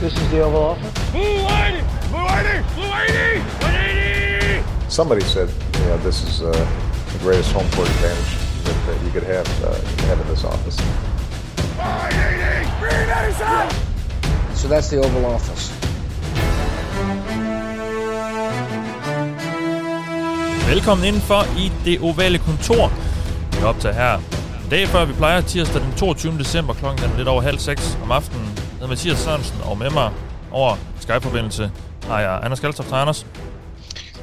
This is the Oval Office. Blue 80! Blue 80! Blue 80! 180! Somebody said, you know, this is uh, the greatest home court advantage that, that you could have, uh, have in this office. 180! Green 87! So that's the Oval Office. Velkommen indenfor i det ovale kontor. Vi er optaget her en dag før vi plejer, tirsdag den 22. december klokken er lidt over halv seks om aftenen. Jeg hedder Mathias Sørensen, og med mig over Skype-forbindelse har jeg Anders Kaltoft. Hej Anders.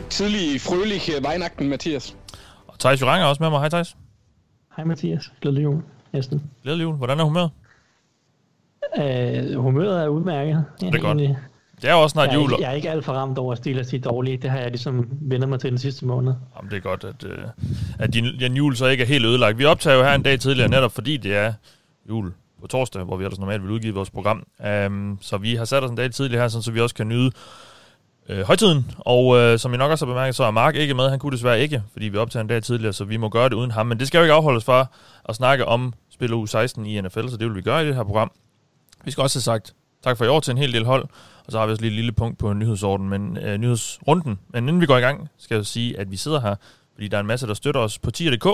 Tidlig frølig vejnagten, Mathias. Og Thijs Jurang er også med mig. Hej Thijs. Hej Mathias. Glædelig jul. Næsten. Glædelig jul. Hvordan er humøret? Øh, humøret er udmærket. Det er godt. Det er jo også snart jeg, er jul. ikke, jeg er ikke alt for ramt over at stille at sige dårligt. Det har jeg ligesom vendt mig til den sidste måned. Jamen, det er godt, at, øh, at din, din jul så ikke er helt ødelagt. Vi optager jo her en dag tidligere, netop fordi det er jul på torsdag, hvor vi ellers normalt vil udgive vores program. Um, så vi har sat os en dag tidligere her, så vi også kan nyde øh, højtiden. Og øh, som I nok også har bemærket, så er Mark ikke med. Han kunne desværre ikke, fordi vi optager en dag tidligere, så vi må gøre det uden ham. Men det skal jo ikke afholdes for at snakke om spil u 16 i NFL, så det vil vi gøre i det her program. Vi skal også have sagt tak for i år til en hel del hold, og så har vi også lige et lille punkt på nyhedsorden, men øh, nyhedsrunden. Men inden vi går i gang, skal jeg sige, at vi sidder her, fordi der er en masse, der støtter os på tier.dk.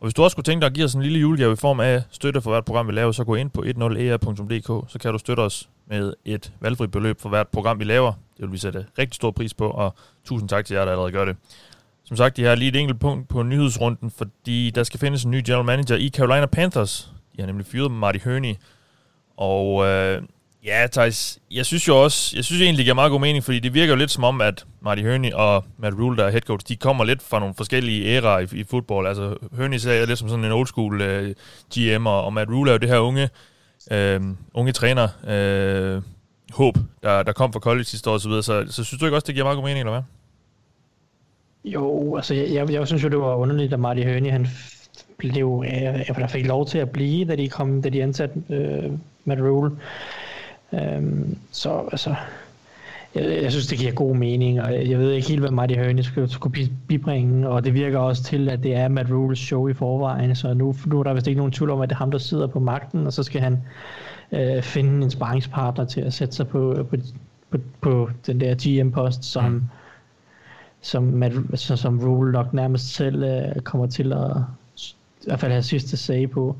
Og hvis du også kunne tænke dig at give os en lille julegave i form af støtte for hvert program, vi laver, så gå ind på 10er.dk, e så kan du støtte os med et valgfrit beløb for hvert program, vi laver. Det vil vi sætte rigtig stor pris på, og tusind tak til jer, der allerede gør det. Som sagt, de har lige et enkelt punkt på nyhedsrunden, fordi der skal findes en ny general manager i Carolina Panthers. De har nemlig fyret Marty Herney, og øh, Ja, Thijs, jeg synes jo også, jeg synes egentlig, det giver meget god mening, fordi det virker jo lidt som om, at Marty Herney og Matt Rule, der er head coach, de kommer lidt fra nogle forskellige æraer i, i fodbold. Altså, Herney ser lidt som sådan en old school øh, uh, GM, og, og Matt Rule er jo det her unge, uh, unge træner, uh, håb, der, der kom fra college sidste år osv., så. Så, så synes du ikke også, det giver meget god mening, eller hvad? Jo, altså jeg, jeg, jeg synes jo, det var underligt, at Marty Herney, han blev, øh, der fik lov til at blive, da de, kom, da de ansatte øh, Matt Rule. Øhm, så altså, jeg, jeg synes, det giver god mening, og jeg, ved ikke helt, hvad Marty Herney skulle, skulle bibringe, og det virker også til, at det er Matt Rules show i forvejen, så nu, nu er der vist ikke nogen tvivl om, at det er ham, der sidder på magten, og så skal han øh, finde en sparringspartner til at sætte sig på, på, på, på den der GM-post, som, mm. som, Matt, altså, som Rule nok nærmest selv øh, kommer til at i hvert fald have sidste sag på.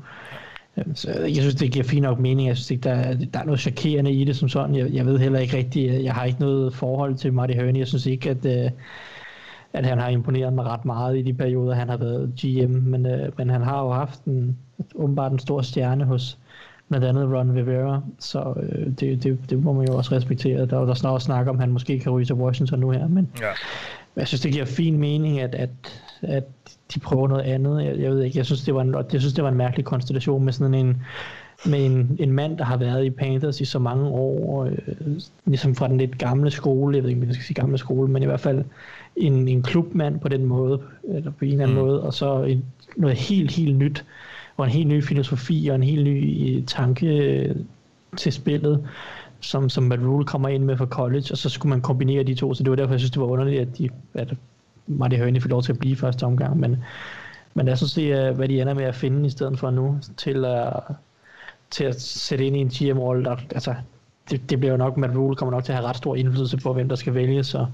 Så jeg synes, det giver fint nok mening. Jeg synes ikke, der, der er noget chokerende i det som sådan. Jeg, jeg ved heller ikke rigtigt, øh, jeg har ikke noget forhold til Marty Herney. Jeg synes ikke, at, øh, at han har imponeret mig ret meget i de perioder, han har været GM. Men, øh, men han har jo haft en, åbenbart en stor stjerne hos blandt andet Ron Rivera. Så øh, det, det, det må man jo også respektere. Der er der snart snak om, at han måske kan ryge til Washington nu her. Men ja jeg synes, det giver fin mening, at, at, at de prøver noget andet. Jeg, jeg ved ikke, jeg synes, det var en, jeg synes, det var en mærkelig konstellation med sådan en, med en, en mand, der har været i Panthers i så mange år, øh, ligesom fra den lidt gamle skole, jeg ved ikke, om jeg skal sige gamle skole, men i hvert fald en, en klubmand på den måde, eller på en eller anden mm. måde, og så en, noget helt, helt nyt, og en helt ny filosofi, og en helt ny øh, tanke øh, til spillet, som, som Matt Rule kommer ind med fra college, og så skulle man kombinere de to, så det var derfor, jeg synes, det var underligt, at, de, at Marty Hørni fik lov til at blive første omgang, men, men synes, det er, hvad de ender med at finde i stedet for nu, til at, til at sætte ind i en GM-rolle, der, altså, det, det bliver jo nok, Matt Rule kommer nok til at have ret stor indflydelse på, hvem der skal vælge, så...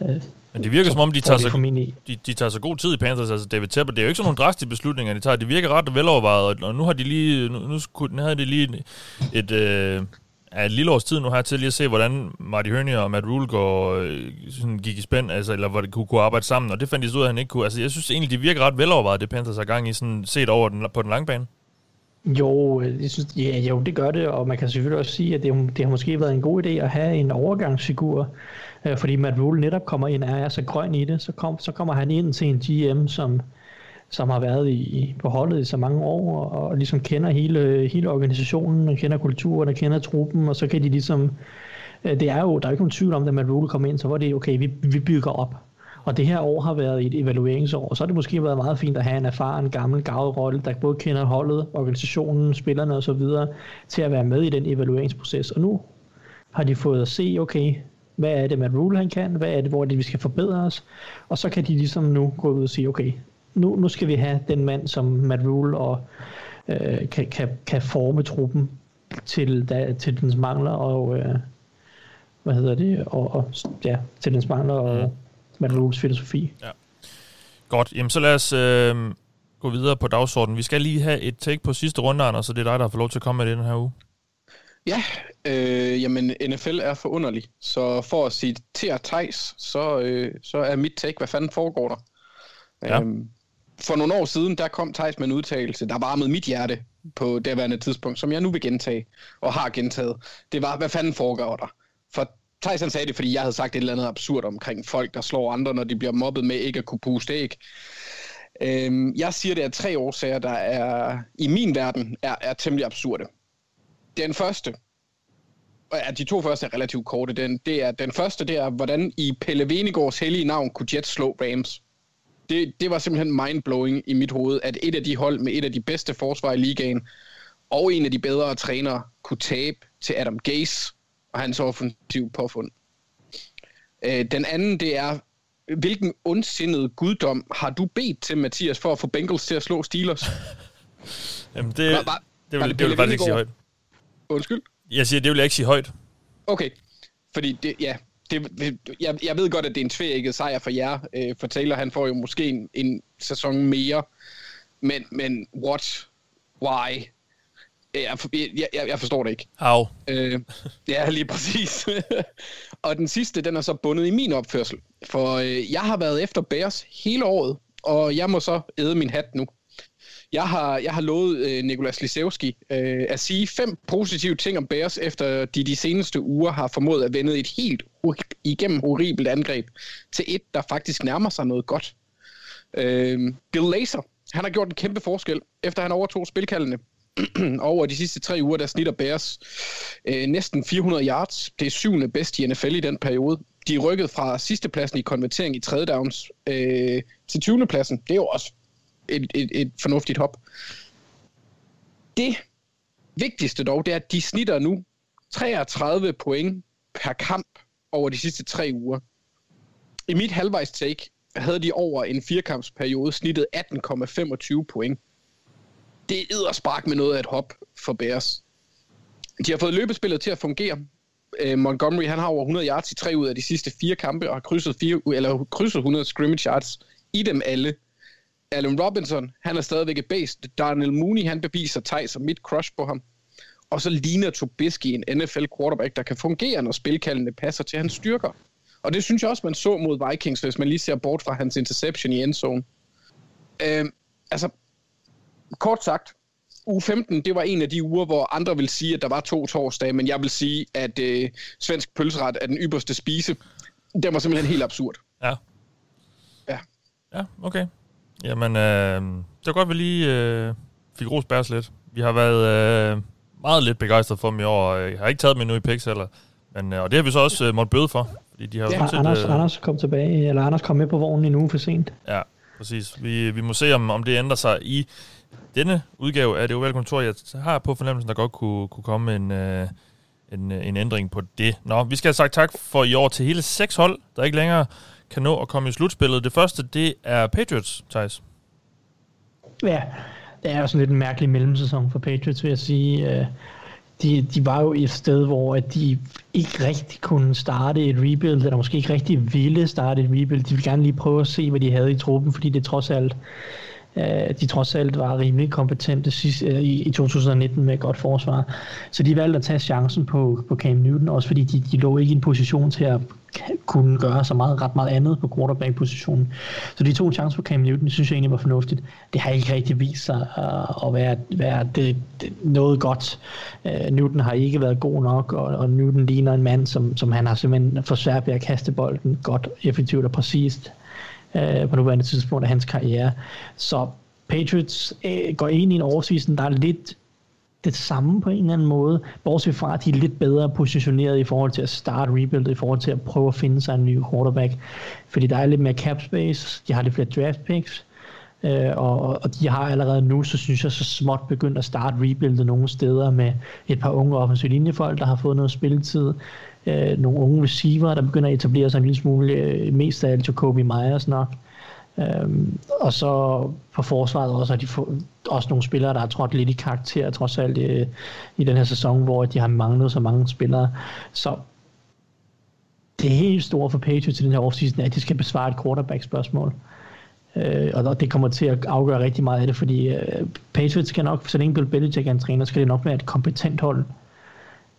Øh, men det virker som om, de tager, sig, de, de tager så god tid i Panthers. Altså David Tepper, det er jo ikke sådan nogle drastiske beslutninger, de tager. Det virker ret velovervejet, og nu har de lige, nu, nu, nu havde de lige et, øh, er et lille års tid nu her til lige at se, hvordan Marty Herney og Matt Rule går, øh, sådan gik i spænd, altså, eller hvor de kunne, kunne arbejde sammen, og det fandt de så ud af, at han ikke kunne. Altså, jeg synes egentlig, de virker ret velovervejet, det Panthers har gang i, sådan set over den, på den lange bane. Jo, øh, jeg synes, ja, jo, det gør det, og man kan selvfølgelig også sige, at det, det har måske været en god idé at have en overgangsfigur, øh, fordi Matt Rule netop kommer ind og er så grøn i det, så, kom, så kommer han ind til en GM, som, som har været i, på holdet i så mange år, og, og ligesom kender hele, hele organisationen, og kender kulturen, og kender truppen, og så kan de ligesom, øh, det er jo, der er jo ikke nogen tvivl om, at man Rule kommer ind, så var det, okay, vi, vi bygger op. Og det her år har været et evalueringsår, og så har det måske været meget fint at have en erfaren, gammel, gavet rolle, der både kender holdet, organisationen, spillerne osv., til at være med i den evalueringsproces. Og nu har de fået at se, okay, hvad er det, Matt Rule han kan, hvad er det, hvor det, vi skal forbedre os, og så kan de ligesom nu gå ud og sige, okay, nu, nu skal vi have den mand, som Matt Rule og, øh, kan, kan, kan forme truppen til, da, til dens mangler, og, øh, hvad hedder det, og, og ja, Tendens Mangler og mm. Matt Rules filosofi. Ja. Godt, jamen så lad os øh, gå videre på dagsordenen. Vi skal lige have et take på sidste runde, Anders, så det er dig, der har fået lov til at komme med det den her uge. Ja, øh, jamen NFL er forunderlig, så for at sige til at Thijs, så, øh, så er mit take, hvad fanden foregår der? Ja. Øhm, for nogle år siden, der kom Thijs med en udtalelse, der varmede mit hjerte på derværende tidspunkt, som jeg nu vil gentage, og har gentaget. Det var, hvad fanden foregår der? For Thijs han sagde det, fordi jeg havde sagt et eller andet absurd omkring folk, der slår andre, når de bliver mobbet med ikke at kunne puste æg. Øhm, jeg siger, det er tre årsager, der er i min verden er, er temmelig absurde. Den første, ja, de to første er relativt korte. Den, det er, den første, det er, hvordan i Pelle Venegårds hellige navn kunne Jets slå Rams. Det, det var simpelthen mindblowing i mit hoved, at et af de hold med et af de bedste forsvar i ligaen, og en af de bedre trænere, kunne tabe til Adam Gase og hans offensiv påfund. Øh, den anden, det er, hvilken ondsindet guddom har du bedt til, Mathias, for at få Bengals til at slå Steelers? Jamen, det, var, var, det, vil, var det, det vil jeg faktisk ikke sige højt. Undskyld? Jeg siger, det vil jeg ikke sige højt. Okay, fordi det, ja, det, jeg, jeg ved godt, at det er en tvækket sejr for jer, øh, for Taylor han får jo måske en, en sæson mere, men, men what? Why? Jeg, jeg, jeg forstår det ikke. How? Øh, ja, lige præcis. og den sidste, den er så bundet i min opførsel. For øh, jeg har været efter Bears hele året, og jeg må så æde min hat nu. Jeg har, jeg har lovet øh, Nikolas Lisevski øh, at sige fem positive ting om Bears, efter de de seneste uger har formået at vende et helt igennem horribelt angreb til et, der faktisk nærmer sig noget godt. Øh, Bill Laser, han har gjort en kæmpe forskel, efter han overtog spilkaldene. over de sidste tre uger, der snitter Bears øh, næsten 400 yards. Det er syvende bedst i NFL i den periode. De er rykket fra sidste pladsen i konvertering i tredje downs øh, til 20. pladsen. Det er jo også et, et, et fornuftigt hop. Det vigtigste dog, det er, at de snitter nu 33 point per kamp over de sidste tre uger. I mit halvvejs take havde de over en firekampsperiode snittet 18,25 point. Det er spark med noget af et hop for Bears. De har fået løbespillet til at fungere. Øh, Montgomery han har over 100 yards i tre ud af de sidste fire kampe og har krydset, fire, eller krydset 100 scrimmage yards i dem alle. Allen Robinson, han er stadigvæk et based. Daniel Mooney, han beviser Thijs som mit crush på ham. Og så ligner Trubisky en NFL quarterback, der kan fungere, når spilkaldene passer til hans styrker. Og det synes jeg også, man så mod Vikings, hvis man lige ser bort fra hans interception i endzone. Øh, altså, kort sagt, uge 15, det var en af de uger, hvor andre vil sige, at der var to torsdage, men jeg vil sige, at øh, svensk pølseret er den ypperste spise. Det var simpelthen helt absurd. Ja. Ja. Ja, okay. Jamen, øh, det var godt, vi lige øh, fik ros bæres lidt. Vi har været øh, meget lidt begejstret for dem i år. Jeg har ikke taget dem endnu i PIX heller. Men, øh, og det har vi så også øh, måttet bøde for. Fordi de har ja, set, Anders, øh, Anders kom tilbage, eller Anders kom med på vognen en uge for sent. Ja, præcis. Vi, vi må se, om, om det ændrer sig i denne udgave af det ovale kontor. Jeg har på fornemmelsen, der godt kunne, kunne komme en, øh, en, en ændring på det. Nå, vi skal have sagt tak for i år til hele seks hold, der ikke længere kan nå at komme i slutspillet. Det første, det er Patriots, Thijs. Ja, det er jo sådan lidt en mærkelig mellemsæson for Patriots, vil jeg sige. Øh, de, de var jo et sted, hvor at de ikke rigtig kunne starte et rebuild, eller måske ikke rigtig ville starte et rebuild. De ville gerne lige prøve at se, hvad de havde i truppen, fordi det trods alt at de trods alt var rimelig kompetente sidst, øh, i, i 2019 med et godt forsvar. Så de valgte at tage chancen på, på Cam Newton, også fordi de, de lå ikke i en position til at kunne gøre så meget, ret meget andet på quarterback-positionen. Så de to chancer på Cam Newton, det synes jeg egentlig var fornuftigt. Det har ikke rigtig vist sig uh, at være, være det, det, noget godt. Uh, Newton har ikke været god nok, og, og Newton ligner en mand, som, som han har simpelthen for svært ved at kaste bolden godt, effektivt og præcist øh, på nuværende tidspunkt af hans karriere. Så Patriots øh, går ind i en oversisen, der er lidt det samme på en eller anden måde, bortset fra, at de er lidt bedre positioneret i forhold til at starte rebuild, i forhold til at prøve at finde sig en ny quarterback. Fordi der er lidt mere cap space, de har lidt flere draft picks, øh, og, og de har allerede nu, så synes jeg, så småt begyndt at starte rebuildet nogle steder med et par unge offensive linjefolk, der har fået noget spilletid øh, nogle unge receiver, der begynder at etablere sig en lille smule, øh, mest af alt Jacoby Myers nok. Øhm, og så på forsvaret også har de få, også nogle spillere, der har trådt lidt i karakter, trods alt øh, i den her sæson, hvor de har manglet så mange spillere. Så det helt store for Patriots i den her offseason er, at de skal besvare et quarterback-spørgsmål. Øh, og det kommer til at afgøre rigtig meget af det, fordi øh, Patriots skal nok, så længe Bill Belichick er en træner, skal det nok være et kompetent hold.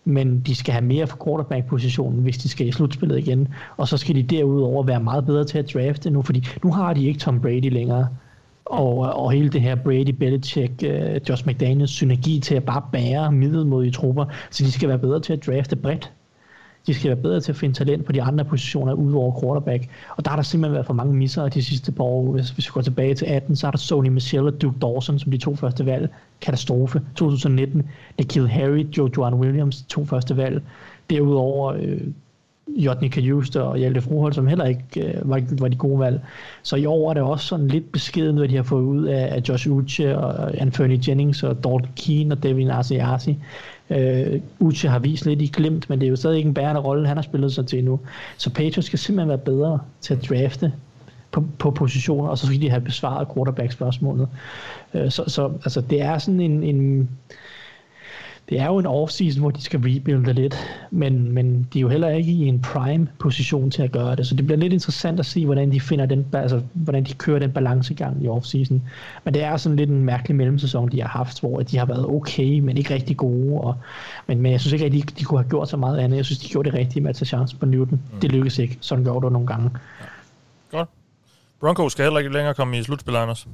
Men de skal have mere for quarterback-positionen, hvis de skal i slutspillet igen. Og så skal de derudover være meget bedre til at drafte nu, fordi nu har de ikke Tom Brady længere. Og, og hele det her Brady, Belichick, uh, Josh McDaniels synergi til at bare bære middelmodige trupper, så de skal være bedre til at drafte bredt. De skal være bedre til at finde talent på de andre positioner udover quarterback. Og der har der simpelthen været for mange misser de sidste par år. Hvis, hvis vi går tilbage til 18, så har der Sony Michel og Duke Dawson som de to første valg. Katastrofe. 2019, Nikhil Harry, Joe Joan Williams, to første valg. Derudover øh, Jotny Kajuste og Hjalte Froholt, som heller ikke øh, var, var de gode valg. Så i år er det også sådan lidt beskeden, hvad de har fået ud af, af Josh Uche og Anthony Jennings og Dalton Keane og Devin Asiasi. Øh, Uche har vist lidt i glimt, men det er jo stadig ikke en bærende rolle, han har spillet sig til nu. Så Patriots skal simpelthen være bedre til at drafte på, på positioner, og så skal de have besvaret quarterback-spørgsmålet. Øh, så, så altså, det er sådan en, en det er jo en off-season, hvor de skal rebuilde lidt, men, men de er jo heller ikke i en prime position til at gøre det, så det bliver lidt interessant at se, hvordan de finder den, altså, hvordan de kører den balancegang i off-season. Men det er sådan lidt en mærkelig mellemsæson, de har haft, hvor de har været okay, men ikke rigtig gode, og, men, men jeg synes ikke, at de, de kunne have gjort så meget andet. Jeg synes, de gjorde det rigtige med at tage chance på Newton. Mm. Det lykkedes ikke, sådan gør det nogle gange. Ja. Godt. Broncos skal heller ikke længere komme i slutspil, Anders.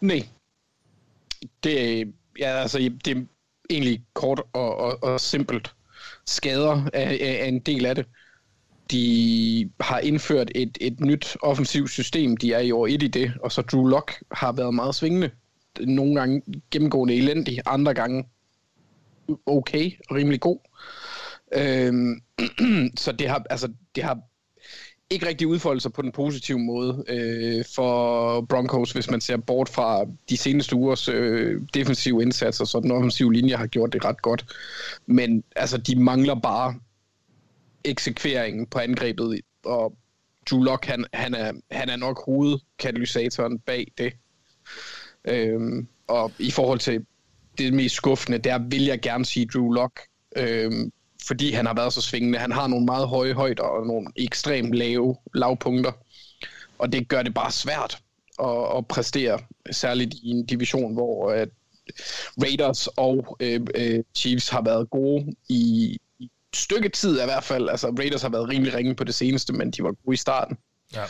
Nej. Det, ja, altså, det, egentlig kort og, og, og simpelt. Skader er, er en del af det. De har indført et, et nyt offensivt system. De er i år et i det, og så Drew Lock har været meget svingende. Nogle gange gennemgående elendig, andre gange okay og rimelig god. Øhm, så det har, altså, det har ikke rigtig udfolde sig på den positive måde øh, for Broncos, hvis man ser bort fra de seneste ugers øh, defensive indsatser, så den offensive linje har gjort det ret godt. Men altså, de mangler bare eksekveringen på angrebet, og Drew Lock, han, han, er, han er nok hovedkatalysatoren bag det. Øhm, og i forhold til det mest skuffende, der vil jeg gerne sige Drew Lock. Øhm, fordi han har været så svingende. Han har nogle meget høje højder og nogle ekstremt lave lavpunkter, og det gør det bare svært at, at præstere, særligt i en division, hvor uh, Raiders og uh, uh, Chiefs har været gode i, i stykke tid i hvert fald. Altså Raiders har været rimelig ringe på det seneste, men de var gode i starten. Ja.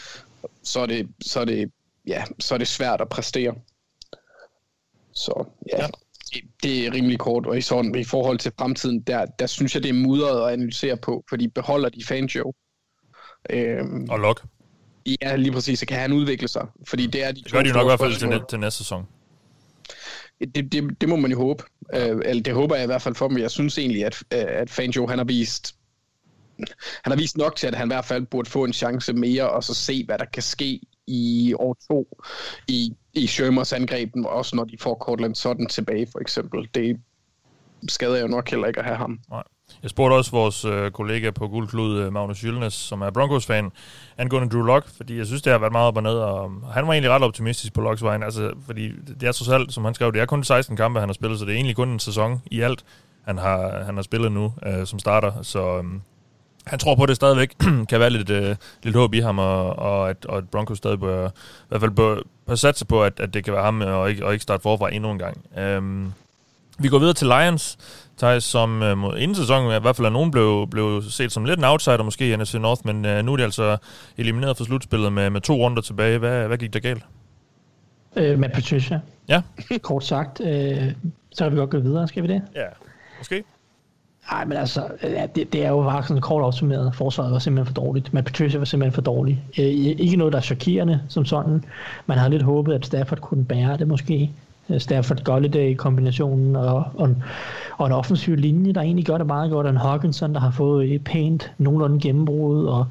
Så, er det, så, er det, ja, så er det svært at præstere. Så ja, ja det er rimelig kort, og i, sådan, i forhold til fremtiden, der, der synes jeg, det er mudret at analysere på, fordi beholder de Fangio. Øhm, og Lok. Ja, lige præcis, så kan han udvikle sig, fordi det er de Det gør de nok i hvert fald til, til næste sæson. Det, det, det må man jo håbe. Øh, eller det håber jeg i hvert fald for dem. Jeg synes egentlig, at, at Fangio, han har vist han har vist nok til, at han i hvert fald burde få en chance mere, og så se, hvad der kan ske i år to i, i Schirmers angreben, også når de får Cortland sådan tilbage, for eksempel. Det skader jo nok heller ikke at have ham. Nej. Jeg spurgte også vores øh, kollega på Guldklud, øh, Magnus Jylnes, som er Broncos-fan, angående Drew Lock, fordi jeg synes, det har været meget op og ned, og han var egentlig ret optimistisk på Locks vejen, altså, fordi det er trods alt, som han skrev, det er kun 16 kampe, han har spillet, så det er egentlig kun en sæson i alt, han har, han har spillet nu øh, som starter, så øh, han tror på, at det stadigvæk kan være lidt, øh, lidt håb i ham, og, og, at, og at Broncos stadig bør, i hvert fald bør, bør satse på, at, at det kan være ham, og ikke, og ikke starte forfra endnu en gang. Um, vi går videre til Lions, Thijs, som uh, inden sæsonen i hvert fald er nogen blev, blev set som lidt en outsider måske i NFC North, men uh, nu er de altså elimineret fra slutspillet med, med to runder tilbage. Hvad, hvad gik der galt? Øh, med Patricia. Ja. Kort sagt, øh, så kan vi godt gå videre, skal vi det? Ja, måske. Nej, men altså, det, det er jo bare sådan kort opsummeret. Forsvaret var simpelthen for dårligt. Men Patricia var simpelthen for dårlig. Øh, ikke noget, der er chokerende som sådan. Man havde lidt håbet, at Stafford kunne bære det måske. Øh, Stafford Golladay øh, kombinationen og, og, og en offensiv linje, der egentlig gør det meget godt, en Hawkinson, der har fået et pænt nogenlunde gennembrud, og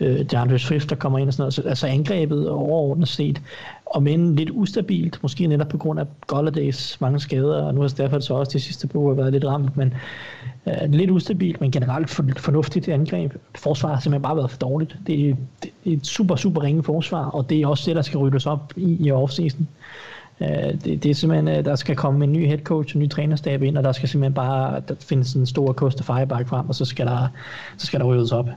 øh, DeAndre Swift, der kommer ind og sådan noget. Så, altså angrebet overordnet set, og men lidt ustabilt, måske netop på grund af Golladays mange skader, og nu har Stafford så også de sidste par uger været lidt ramt, men øh, lidt ustabilt, men generelt for, fornuftigt angreb. Forsvaret har simpelthen bare været for dårligt. Det er, det er et super, super ringe forsvar, og det er også det, der skal ryddes op i, i offseason. Øh, det, det er simpelthen, øh, der skal komme en ny head coach, en ny trænerstab ind, og der skal simpelthen bare der findes en stor koste fireback frem, og så skal der, så skal der ryddes op.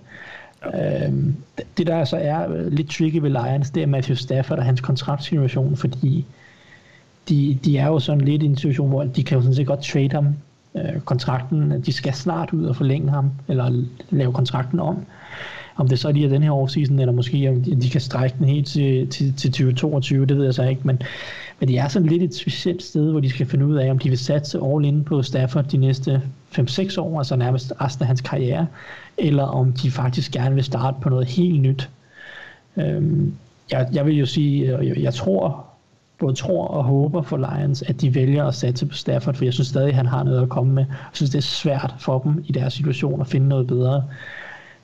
Ja. Øhm, det der så er øh, lidt tricky ved Lions, det er Matthew Stafford og hans kontraktsituation, fordi de, de er jo sådan lidt i en situation, hvor de kan jo sådan set godt trade ham. Øh, kontrakten, de skal snart ud og forlænge ham, eller lave kontrakten om. Om det så er den her offseason, eller måske om de kan strække den helt til, til, til 2022, det ved jeg så ikke, men, men de er sådan lidt et specielt sted, hvor de skal finde ud af, om de vil satse all in på Stafford de næste 5-6 år, altså nærmest resten af hans karriere, eller om de faktisk gerne vil starte på noget helt nyt. Øhm, jeg, jeg vil jo sige, øh, jeg, jeg tror, både tror og håber for Lions, at de vælger at satse på Stafford, for jeg synes stadig, at han har noget at komme med. Jeg synes, det er svært for dem i deres situation at finde noget bedre.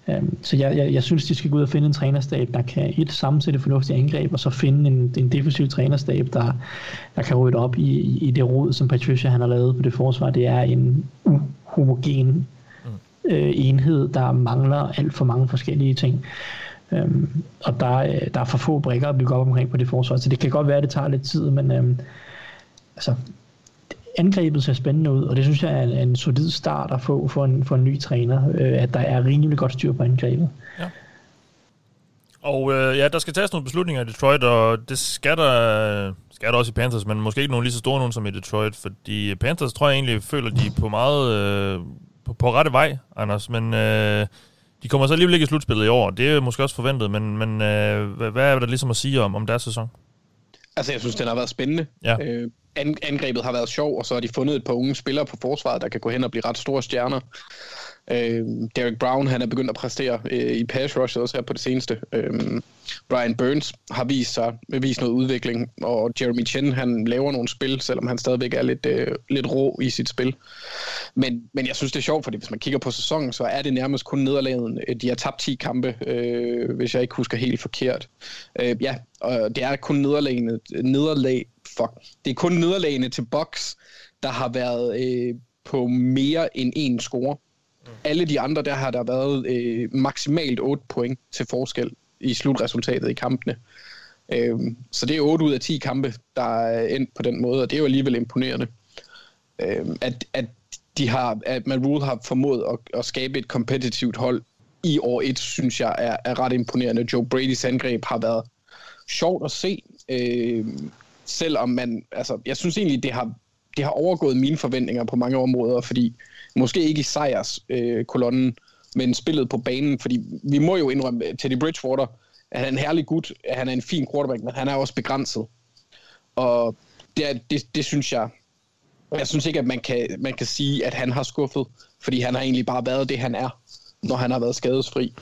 Um, så jeg, jeg, jeg synes, de skal gå ud og finde en trænerstab, der kan et sammensætte fornuftige angreb, og så finde en, en defensiv trænerstab, der, der kan rydde op i, i, det råd, som Patricia han har lavet på det forsvar. Det er en homogen mm. øh, enhed, der mangler alt for mange forskellige ting. Øhm, og der, øh, der er for få brækker at bygge op omkring på det forsvar, så det kan godt være, at det tager lidt tid, men øhm, altså, angrebet ser spændende ud, og det synes jeg er en, en solid start at få for en, for en ny træner, øh, at der er rimelig godt styr på angrebet. Ja. Og øh, ja, der skal tages nogle beslutninger i Detroit, og det skal der, skal der også i Panthers, men måske ikke nogen lige så store nogen som i Detroit, fordi Panthers tror jeg egentlig føler, de er på meget øh, på, på rette vej, Anders, men øh, de kommer så alligevel ikke i slutspillet i år. Det er måske også forventet, men, men øh, hvad er der ligesom at sige om, om deres sæson? Altså, jeg synes, den har været spændende. Ja. Øh, angrebet har været sjov, og så har de fundet et par unge spillere på forsvaret, der kan gå hen og blive ret store stjerner. Øh, Derek Brown han er begyndt at præstere øh, i pass rush også her på det seneste. Øh, Brian Burns har vist sig øh, vist noget udvikling, og Jeremy Chen han laver nogle spil, selvom han stadigvæk er lidt, øh, lidt rå i sit spil. Men, men jeg synes, det er sjovt, fordi hvis man kigger på sæsonen, så er det nærmest kun nederlaget. Øh, de har tabt 10 kampe, øh, hvis jeg ikke husker helt forkert. Øh, ja, og det er kun nederlagene, nederlag, fuck, det er kun nederlagene til Box, der har været øh, på mere end én score. Alle de andre, der har der været øh, maksimalt 8 point til forskel i slutresultatet i kampene. Øh, så det er 8 ud af 10 kampe, der er endt på den måde, og det er jo alligevel imponerende. Øh, at, at de har, at Matt Rule har formået at, at skabe et kompetitivt hold i år 1, synes jeg er, er ret imponerende. Joe Brady's angreb har været sjovt at se, øh, selvom man, altså, jeg synes egentlig, det har, det har overgået mine forventninger på mange områder, fordi Måske ikke i sejrs øh, kolonnen, men spillet på banen, fordi vi må jo indrømme, øh, Teddy Bridgewater, at han er en herlig gut, at han er en fin quarterback, men han er også begrænset. Og det, er, det, det synes jeg, jeg synes ikke, at man kan, man kan sige, at han har skuffet, fordi han har egentlig bare været det, han er, når han har været skadesfri.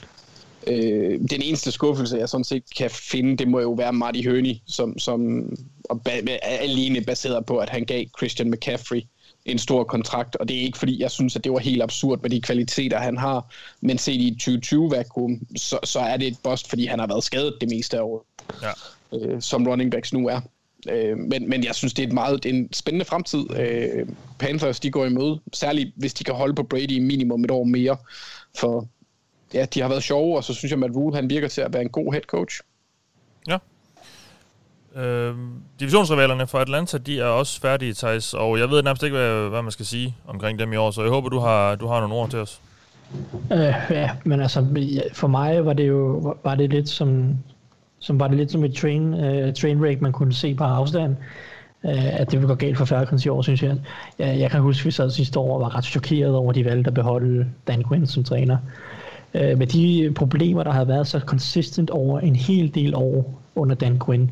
Øh, den eneste skuffelse, jeg sådan set kan finde, det må jo være Marty Høney, som, som og ba- alene baseret på, at han gav Christian McCaffrey en stor kontrakt, og det er ikke fordi, jeg synes, at det var helt absurd med de kvaliteter, han har, men set i 2020-vakuum, så, så er det et bust, fordi han har været skadet det meste af året, ja. øh, som running backs nu er. Øh, men, men jeg synes, det er et meget det er en spændende fremtid. Øh, Panthers, de går imod, særligt hvis de kan holde på Brady i minimum et år mere, for ja, de har været sjove, og så synes jeg, at Matt Rule, han virker til at være en god head coach. Ja, Øh, divisionsrivalerne for Atlanta, de er også færdige, Thijs, og jeg ved nærmest ikke, hvad, hvad man skal sige omkring dem i år, så jeg håber, du har, du har nogle ord til os. Øh, ja, men altså, for mig var det jo var det lidt som, som var det lidt som et train, uh, train wreck, man kunne se på afstand. Uh, at det ville gå galt for Falcons i år, synes jeg. Jeg, jeg kan huske, at vi sad sidste år og var ret chokeret over, at de valgte at beholde Dan Quinn som træner øh, med de problemer, der havde været så consistent over en hel del år under Dan Quinn,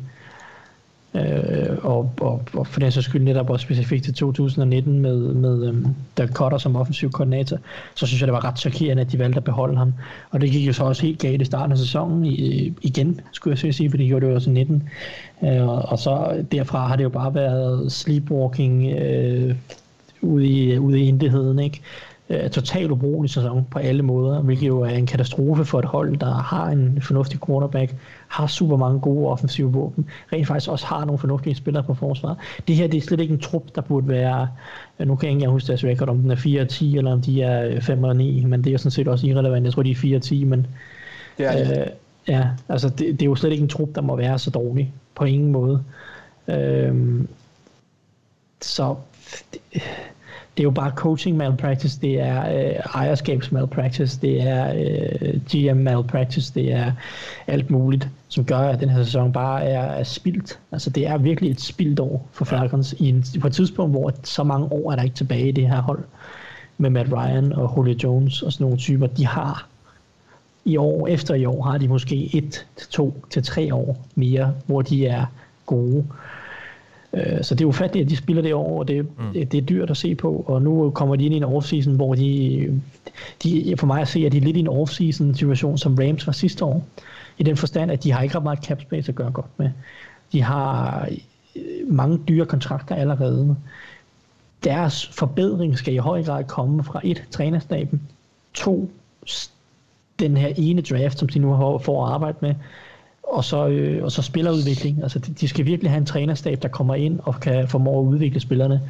Øh, og, og, og for den så skyld netop også specifikt til 2019 med, med øhm, Dirk Cutter som offensiv koordinator, så synes jeg, det var ret chokerende, at de valgte at beholde ham. Og det gik jo så også helt galt i starten af sæsonen i, igen, skulle jeg sige, for det gjorde det jo også i 19. Øh, og så derfra har det jo bare været sleepwalking øh, ude, i, ude i intetheden, ikke? Øh, totalt ubrugelig sæson på alle måder, hvilket jo er en katastrofe for et hold, der har en fornuftig quarterback, har super mange gode offensive våben, rent faktisk også har nogle fornuftige spillere på forsvaret. Det her det er slet ikke en trup, der burde være, øh, nu kan jeg ikke huske deres record, om den er 4 10 eller om de er 5 og 9, men det er sådan set også irrelevant. Jeg tror, de er 4 10, men ja, ja. Øh, ja altså det, det, er jo slet ikke en trup, der må være så dårlig på ingen måde. Øh, så det, det er jo bare coaching malpractice, det er øh, ejerskabs malpractice, det er øh, GM malpractice, det er alt muligt, som gør, at den her sæson bare er, er spildt. Altså det er virkelig et spildt år for Falcons i en, på et tidspunkt, hvor så mange år er der ikke tilbage i det her hold med Matt Ryan og Julio Jones og sådan nogle typer. De har i år efter i år har de måske et til to til tre år mere, hvor de er gode. Øh, så det er ufatteligt, at de spiller det år, og det, mm. det, er dyrt at se på, og nu kommer de ind i en offseason, hvor de, de for mig at se, at de er lidt i en offseason situation, som Rams var sidste år, i den forstand, at de har ikke ret meget cap space at gøre godt med. De har øh, mange dyre kontrakter allerede. Deres forbedring skal i høj grad komme fra et, trænerstaben, to, den her ene draft, som de nu har får at arbejde med, og så, øh, og så spillerudvikling. Altså, de, de skal virkelig have en trænerstab, der kommer ind og kan formå at udvikle spillerne.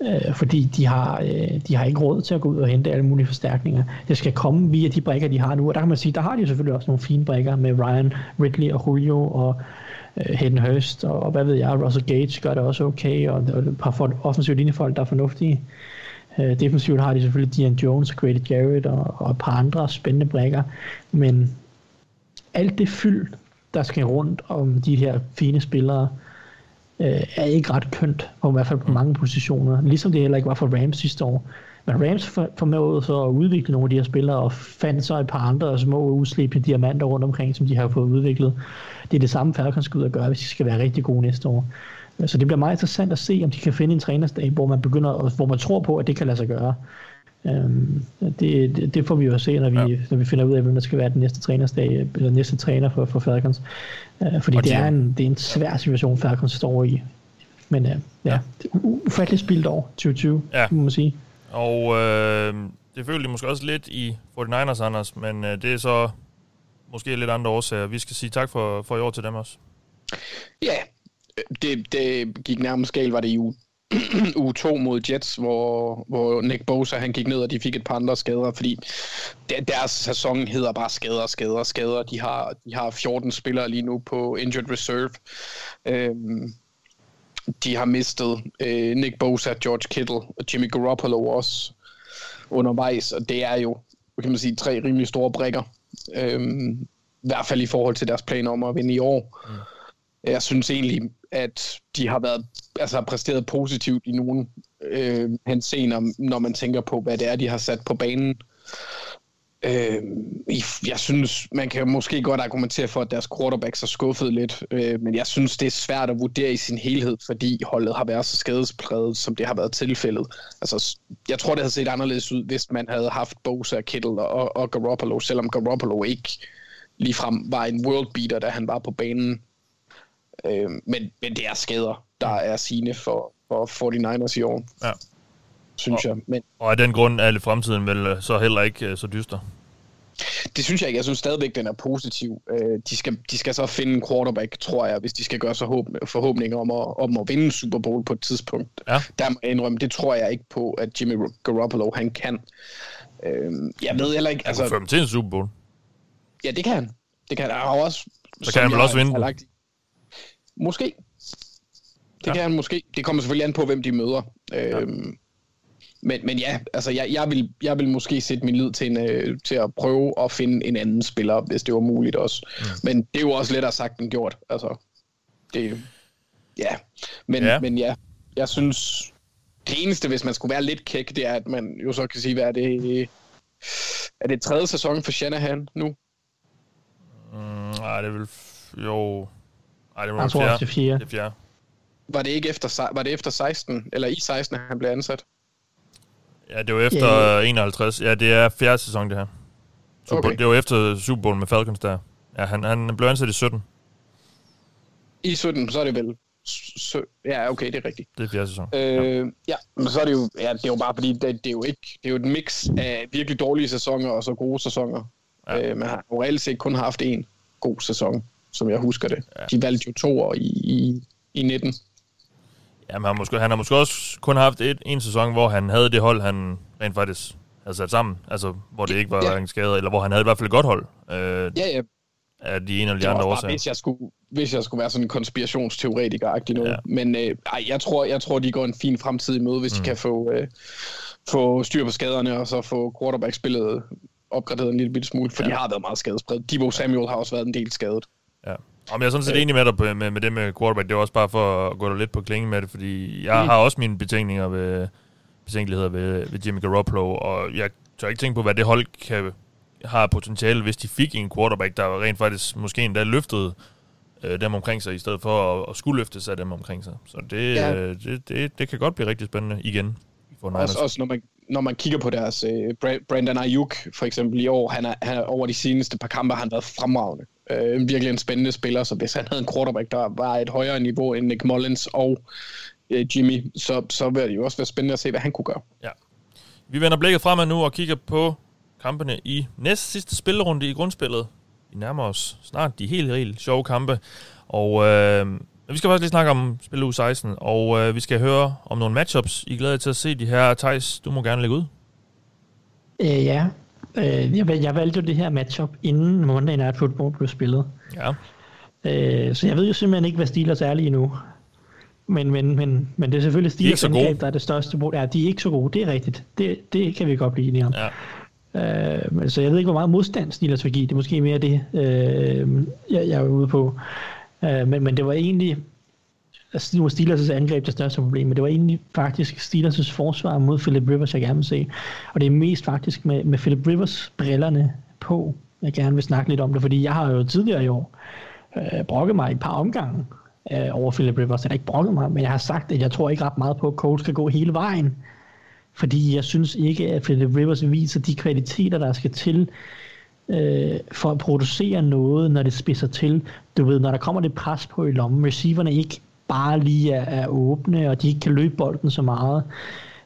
Øh, fordi de har, øh, de har ikke råd til at gå ud og hente alle mulige forstærkninger. Det skal komme via de brækker, de har nu. Og der kan man sige, der har de selvfølgelig også nogle fine brækker med Ryan Ridley og Julio og øh, Hayden Hurst og, og hvad ved jeg, Russell Gage gør det også okay, og, og et par offensive linjefolk, der er fornuftige. Øh, defensivt har de selvfølgelig Dion Jones og Grady Jarrett og, og et par andre spændende brækker, men alt det fyld, der skal rundt om de her fine spillere, øh, er ikke ret kønt, på i hvert fald på mange positioner. Ligesom det heller ikke var for Rams sidste år. Men Rams formåede så at udvikle nogle af de her spillere, og fandt så et par andre små uslipte diamanter rundt omkring, som de har fået udviklet. Det er det samme Falcons skal ud og gøre, hvis de skal være rigtig gode næste år. Så det bliver meget interessant at se, om de kan finde en trænerstab, hvor man begynder, hvor man tror på, at det kan lade sig gøre. Øhm, det, det, det får vi jo se, når vi, ja. når vi finder ud af, hvem der skal være den næste trænerstab, eller næste træner for, for Falcons. Øh, fordi det er, en, det er en svær situation, Falcons står i. Men øh, ja, ja. det er ufatteligt spildt år 2020, ja. må man sige. Og øh, det følte de måske også lidt i 49ers, Anders, men øh, det er så måske lidt andre årsager. Vi skal sige tak for, for i år til dem også. Ja, det, det gik nærmest galt, var det i uge, uge 2 mod Jets, hvor, hvor Nick Bosa han gik ned, og de fik et par andre skader, fordi deres sæson hedder bare skader, skader, skader. De har, de har 14 spillere lige nu på injured reserve. Øhm, de har mistet øh, Nick Bosa, George Kittle og Jimmy Garoppolo også undervejs, og det er jo, kan man sige, tre rimelig store brækker. Øhm, I hvert fald i forhold til deres planer om at vinde i år. Mm. Jeg synes egentlig, at de har været altså præsteret positivt i nogle øh, henseender, når man tænker på, hvad det er, de har sat på banen. Øh, jeg synes, man kan måske godt argumentere for, at deres quarterbacks er skuffet lidt, øh, men jeg synes, det er svært at vurdere i sin helhed, fordi holdet har været så skadespræget, som det har været tilfældet. Altså, jeg tror, det havde set anderledes ud, hvis man havde haft Bosa, Kittle og, og Garoppolo, selvom Garoppolo ikke ligefrem var en world beater, da han var på banen. Øh, men, men det er skader, der er sine for, for 49ers i år. Ja. Synes og, jeg. Men, og af den grund er fremtiden vel øh, så heller ikke uh, så dyster? Det synes jeg ikke. Jeg synes stadigvæk, den er positiv. Uh, de, skal, de skal så finde en quarterback, tror jeg, hvis de skal gøre sig håb, forhåbninger om at, om at vinde Super Bowl på et tidspunkt. Ja. Der må jeg indrømme, det tror jeg ikke på, at Jimmy Garoppolo han kan. Uh, jeg ved heller ikke... Altså, han kan til en Super Bowl. Ja, det kan han. Det kan han. han også, så kan han vel også vinde lagt, Måske. Det ja. kan han måske. Det kommer selvfølgelig an på, hvem de møder. Ja. Øhm, men, men ja, altså jeg, jeg, vil, jeg vil måske sætte min lid til, en, øh, til at prøve at finde en anden spiller, hvis det var muligt også. Mm. Men det er jo også lettere sagt end gjort. Altså, det, ja. Men, ja. men ja, jeg synes, det eneste, hvis man skulle være lidt kæk, det er, at man jo så kan sige, hvad er det, er det tredje sæson for Shanahan nu? Mm, nej, det er vel, jo, Nej, det var jeg tror fjerde. det fjerde. Det fjerde. Var det ikke efter, var det efter 16, eller i 16, han blev ansat? Ja, det var efter yeah. 51. Ja, det er fjerde sæson, det her. Super, okay. Det var efter Super Bowl med Falcons der. Ja, han, han blev ansat i 17. I 17, så er det vel... Så, ja, okay, det er rigtigt. Det er fjerde sæson. Øh, ja. ja, men så er det jo, ja, det er jo bare fordi, det, det, er jo ikke, det er jo et mix af virkelig dårlige sæsoner og så gode sæsoner. Ja. Øh, man har jo reelt set kun haft en god sæson som jeg husker det. Ja. De valgte jo to år i, i, i 19. Ja, men han, måske, han har måske også kun haft et, en sæson, hvor han havde det hold, han rent faktisk havde sat sammen. Altså, hvor det ikke var ja. en skade, eller hvor han havde i hvert fald et godt hold. Øh, ja, ja. af de ene eller de andre årsager. hvis jeg skulle, hvis jeg skulle være sådan en konspirationsteoretiker-agtig noget. Ja. Men øh, ej, jeg, tror, jeg tror, de går en fin fremtid i møde, hvis mm. de kan få, øh, få styr på skaderne, og så få quarterback-spillet opgraderet en lille bitte smule, for ja. de har været meget skadespredt. Debo Samuel har også været en del skadet. Om jeg er sådan set enig med dig på, med, med det med quarterback. Det er også bare for at gå der lidt på klingen med det, fordi jeg mm. har også mine betænkninger ved, betænkeligheder ved, ved Jimmy Garoppolo, og jeg tør ikke tænke på, hvad det hold kan, har potentiale, hvis de fik en quarterback, der rent faktisk måske endda løftede øh, dem omkring sig, i stedet for at, at skulle løftes af dem omkring sig. Så det, Ja. øh, det, det, det kan godt blive rigtig spændende igen. For Niners. Også, også når, man, når man kigger på deres øh, Bra- Brandon Ayuk, for eksempel i år, han er, han er over de seneste par kampe har han været fremragende. Øh, virkelig en spændende spiller, så hvis han havde en quarterback, der var et højere niveau end Nick Mullins og øh, Jimmy, så, så vil det jo også være spændende at se, hvad han kunne gøre. Ja. Vi vender blikket fremad nu og kigger på kampene i næst sidste spillerunde i grundspillet. Vi nærmer os snart de helt, helt sjove kampe. Og øh, vi skal faktisk lige snakke om spil u 16, og øh, vi skal høre om nogle matchups. I er glade til at se de her. Thijs, du må gerne lægge ud. Øh, ja, øh, jeg, jeg valgte jo det her matchup, inden Monday Night Football blev spillet. Ja. Øh, så jeg ved jo simpelthen ikke, hvad Steelers er lige nu. Men, men, men, men det er selvfølgelig De er Steelers så gode. angreb, der er det største problem. Ja, de er ikke så gode, det er rigtigt. Det, det kan vi godt blive enige om. ja. Øh, men så jeg ved ikke, hvor meget modstand Steelers vil give. Det er måske mere det, øh, jeg, jeg er ude på. Øh, men, men det var egentlig... Altså, nu var Steelers' angreb det største problem, men det var egentlig faktisk Steelers' forsvar mod Philip Rivers, jeg gerne vil se. Og det er mest faktisk med, med Philip Rivers brillerne på, jeg gerne vil snakke lidt om det, fordi jeg har jo tidligere i år øh, brokket mig et par omgange øh, over Philip Rivers. Jeg har ikke brokket mig, men jeg har sagt, at jeg tror ikke ret meget på, at Colts skal gå hele vejen. Fordi jeg synes ikke, at Philip Rivers viser de kvaliteter, der skal til øh, for at producere noget, når det spidser til. Du ved, når der kommer det pres på i lommen, receiverne ikke bare lige er, er åbne, og de ikke kan løbe bolden så meget,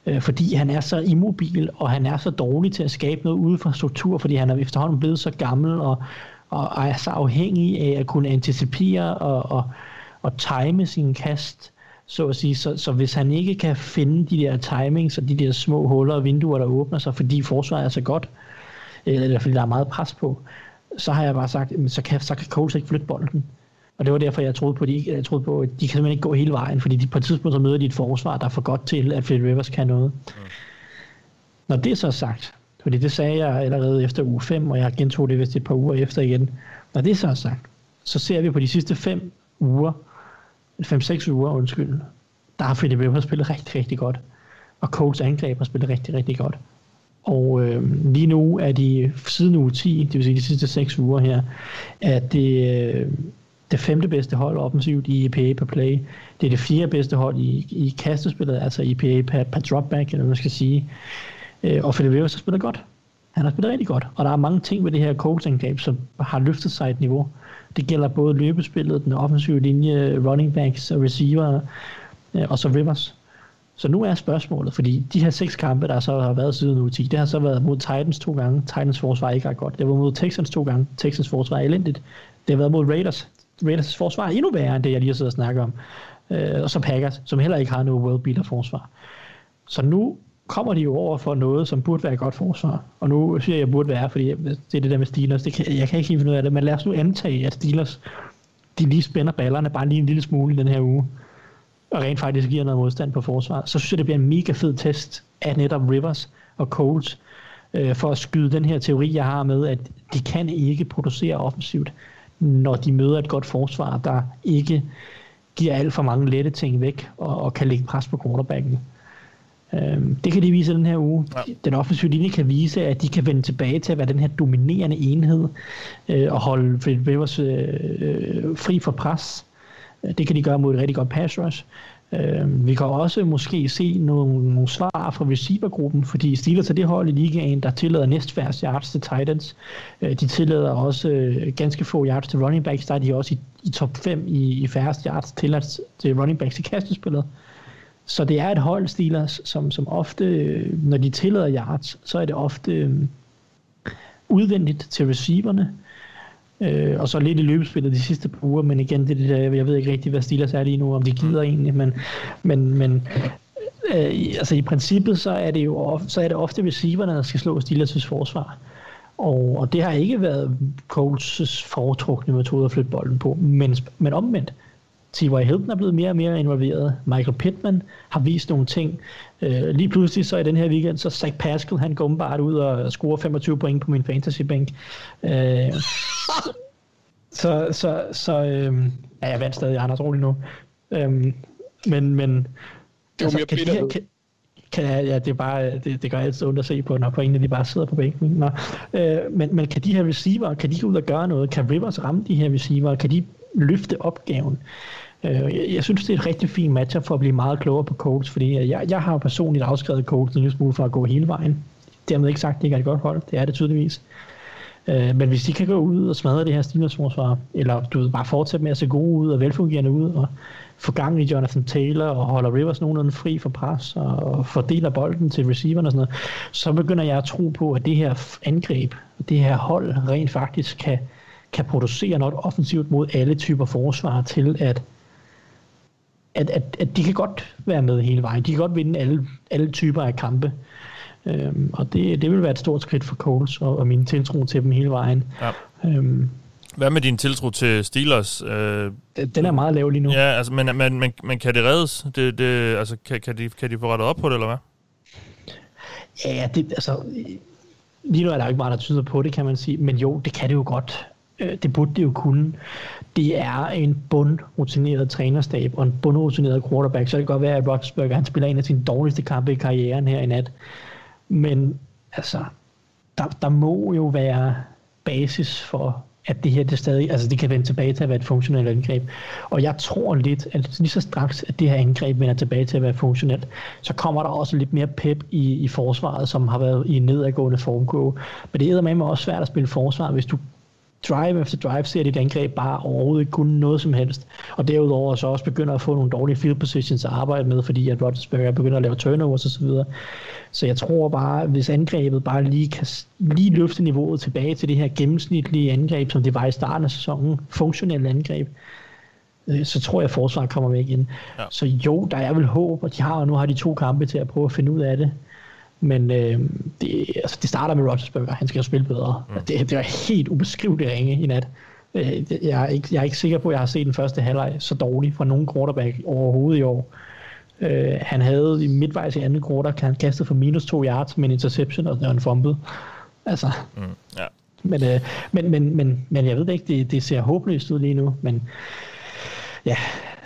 øh, fordi han er så immobil, og han er så dårlig til at skabe noget ude for struktur, fordi han er efterhånden blevet så gammel, og, og er så afhængig af at kunne anticipere og, og, og time sin kast, så at sige. Så, så hvis han ikke kan finde de der timings og de der små huller og vinduer, der åbner sig, fordi forsvaret er så godt, eller fordi der er meget pres på, så har jeg bare sagt, så kan, så kan Coles ikke flytte bolden. Og det var derfor, jeg troede på, at de, jeg troede på, at de kan simpelthen ikke gå hele vejen, fordi de på et tidspunkt så møder de et forsvar, der er for godt til, at Phil Rivers kan noget. Når det er så sagt, fordi det sagde jeg allerede efter uge 5, og jeg gentog det vist et par uger efter igen. Når det er så sagt, så ser vi på de sidste 5 uger, 5-6 uger, undskyld, der har Philip Rivers spillet rigtig, rigtig godt. Og Colts angreb har spillet rigtig, rigtig godt. Og øh, lige nu er de siden uge 10, det vil sige de sidste 6 uger her, er det øh, det femte bedste hold offensivt i EPA per play. Det er det fjerde bedste hold i, i kastespillet, altså EPA per, per dropback, eller hvad man skal sige. Øh, og Philip Rivers har spillet godt. Han har spillet rigtig godt. Og der er mange ting ved det her Colts-angreb, som har løftet sig et niveau. Det gælder både løbespillet, den offensive linje, running backs og receiver, øh, og så Rivers. Så nu er spørgsmålet, fordi de her seks kampe, der så har været siden uge 10, det har så været mod Titans to gange. Titans forsvar ikke ret godt. Det var mod Texans to gange. Texans forsvar er elendigt. Det har været mod Raiders. Raiders forsvar er endnu værre end det, jeg lige har siddet og snakket om. Øh, og så Packers, som heller ikke har noget world beater forsvar. Så nu kommer de jo over for noget, som burde være et godt forsvar. Og nu siger jeg, jeg burde være, fordi det er det der med Steelers. Det kan, jeg kan ikke helt finde ud af det, men lad os nu antage, at Steelers de lige spænder ballerne bare lige en lille smule i den her uge og rent faktisk giver noget modstand på forsvar, så synes jeg, det bliver en mega fed test af netop Rivers og Coles, øh, for at skyde den her teori, jeg har med, at de kan ikke producere offensivt, når de møder et godt forsvar, der ikke giver alt for mange lette ting væk, og, og kan lægge pres på quarterbacken. Øhm, det kan de vise den her uge. Ja. Den offensive linje kan vise, at de kan vende tilbage til at være den her dominerende enhed, øh, og holde Philip Rivers øh, øh, fri for pres. Det kan de gøre mod et rigtig godt pass rush. Øh, vi kan også måske se nogle, nogle svar fra receivergruppen, fordi Steelers er det hold i ligaen, der tillader næstfærrest yards til Titans. Øh, de tillader også øh, ganske få yards til running backs. Der er de også i, i top 5 i, i færrest yards tilladt til running backs i kastespillet. Så det er et hold, Steelers, som, som ofte, øh, når de tillader yards, så er det ofte øh, udvendigt til receiverne, øh, og så lidt i løbespillet de sidste par uger, men igen, det det der, jeg ved ikke rigtig, hvad Steelers er lige nu, om de gider egentlig, men, men, men øh, altså i princippet, så er det jo ofte, så er det ofte receiverne, der skal slå Steelers' forsvar. Og, og det har ikke været Colts' foretrukne metode at flytte bolden på, men, men omvendt. T.Y. Hilton er blevet mere og mere involveret. Michael Pittman har vist nogle ting. Øh, lige pludselig så i den her weekend, så Zach Pascal, han går bare ud og scorer 25 point på min fantasy-bænk. Øh, så, så, så øh, ja, jeg vandt stadig Anders roligt nu. Øh, men, men det altså, kan, de her, kan, kan, ja, det, er bare, det, det gør altid ondt at se på, når på en af de bare sidder på bænken. Nå, øh, men, men kan de her receiver, kan de gå ud og gøre noget? Kan Rivers ramme de her receiver? Kan de løfte opgaven? Øh, jeg, jeg synes, det er et rigtig fint matchup for at blive meget klogere på Colts, fordi jeg, jeg har personligt afskrevet Colts en lille smule for at gå hele vejen. Dermed ikke sagt, at det ikke er et godt hold. Det er det tydeligvis. Øh, men hvis de kan gå ud og smadre det her Steelers forsvar, eller du ved, bare fortsætte med at se gode ud og velfungerende ud, og få gang i Jonathan Taylor og holder Rivers nogenlunde fri for pres og fordeler bolden til receiveren og sådan noget, så begynder jeg at tro på, at det her angreb, det her hold rent faktisk kan, kan producere noget offensivt mod alle typer forsvar til, at at, at, at de kan godt være med hele vejen. De kan godt vinde alle, alle typer af kampe. Øhm, og det, det vil være et stort skridt for Coles og, og min tiltro til dem hele vejen. Ja. Øhm, hvad med din tiltro til Steelers? Øh, den er meget lav lige nu. Ja, altså, men, men, men, men kan det reddes? Det, det, altså, kan, kan, de, kan de få rettet op på det, eller hvad? Ja, det, altså, lige nu er der jo ikke meget, der tyder på det, kan man sige. Men jo, det kan det jo godt. Øh, det burde de jo kunne. Det er en bundrutineret trænerstab og en bundrutineret quarterback. Så det kan godt være, at Roethlisberger han spiller en af sine dårligste kampe i karrieren her i nat. Men altså, der, der må jo være basis for at det her det stadig, altså det kan vende tilbage til at være et funktionelt angreb. Og jeg tror lidt, at lige så straks, at det her angreb vender tilbage til at være funktionelt, så kommer der også lidt mere pep i, i forsvaret, som har været i en nedadgående formkurve. Men det er med også svært at spille forsvar, hvis du drive efter drive ser dit angreb bare overhovedet ikke kunne noget som helst. Og derudover så også begynder at få nogle dårlige field positions at arbejde med, fordi at Rodgersberger begynder at lave turnovers osv. Så, så jeg tror bare, hvis angrebet bare lige kan lige løfte niveauet tilbage til det her gennemsnitlige angreb, som det var i starten af sæsonen, funktionelle angreb, øh, så tror jeg, at forsvaret kommer væk igen. Ja. Så jo, der er vel håb, og de har, og nu har de to kampe til at prøve at finde ud af det. Men øh, det, altså, det starter med Rodgersberger. Han skal jo spille bedre. Mm. Det, det var helt ubeskriveligt ringe i nat. Øh, jeg, er ikke, jeg er ikke sikker på, at jeg har set den første halvleg så dårlig fra nogen quarterback overhovedet i år. Øh, han havde i midtvejs i anden quarter, han kastet for minus to yards med en interception og en fumble. Altså, mm, ja. men, øh, men, men, men, men jeg ved ikke, det, det ser håbløst ud lige nu, men ja,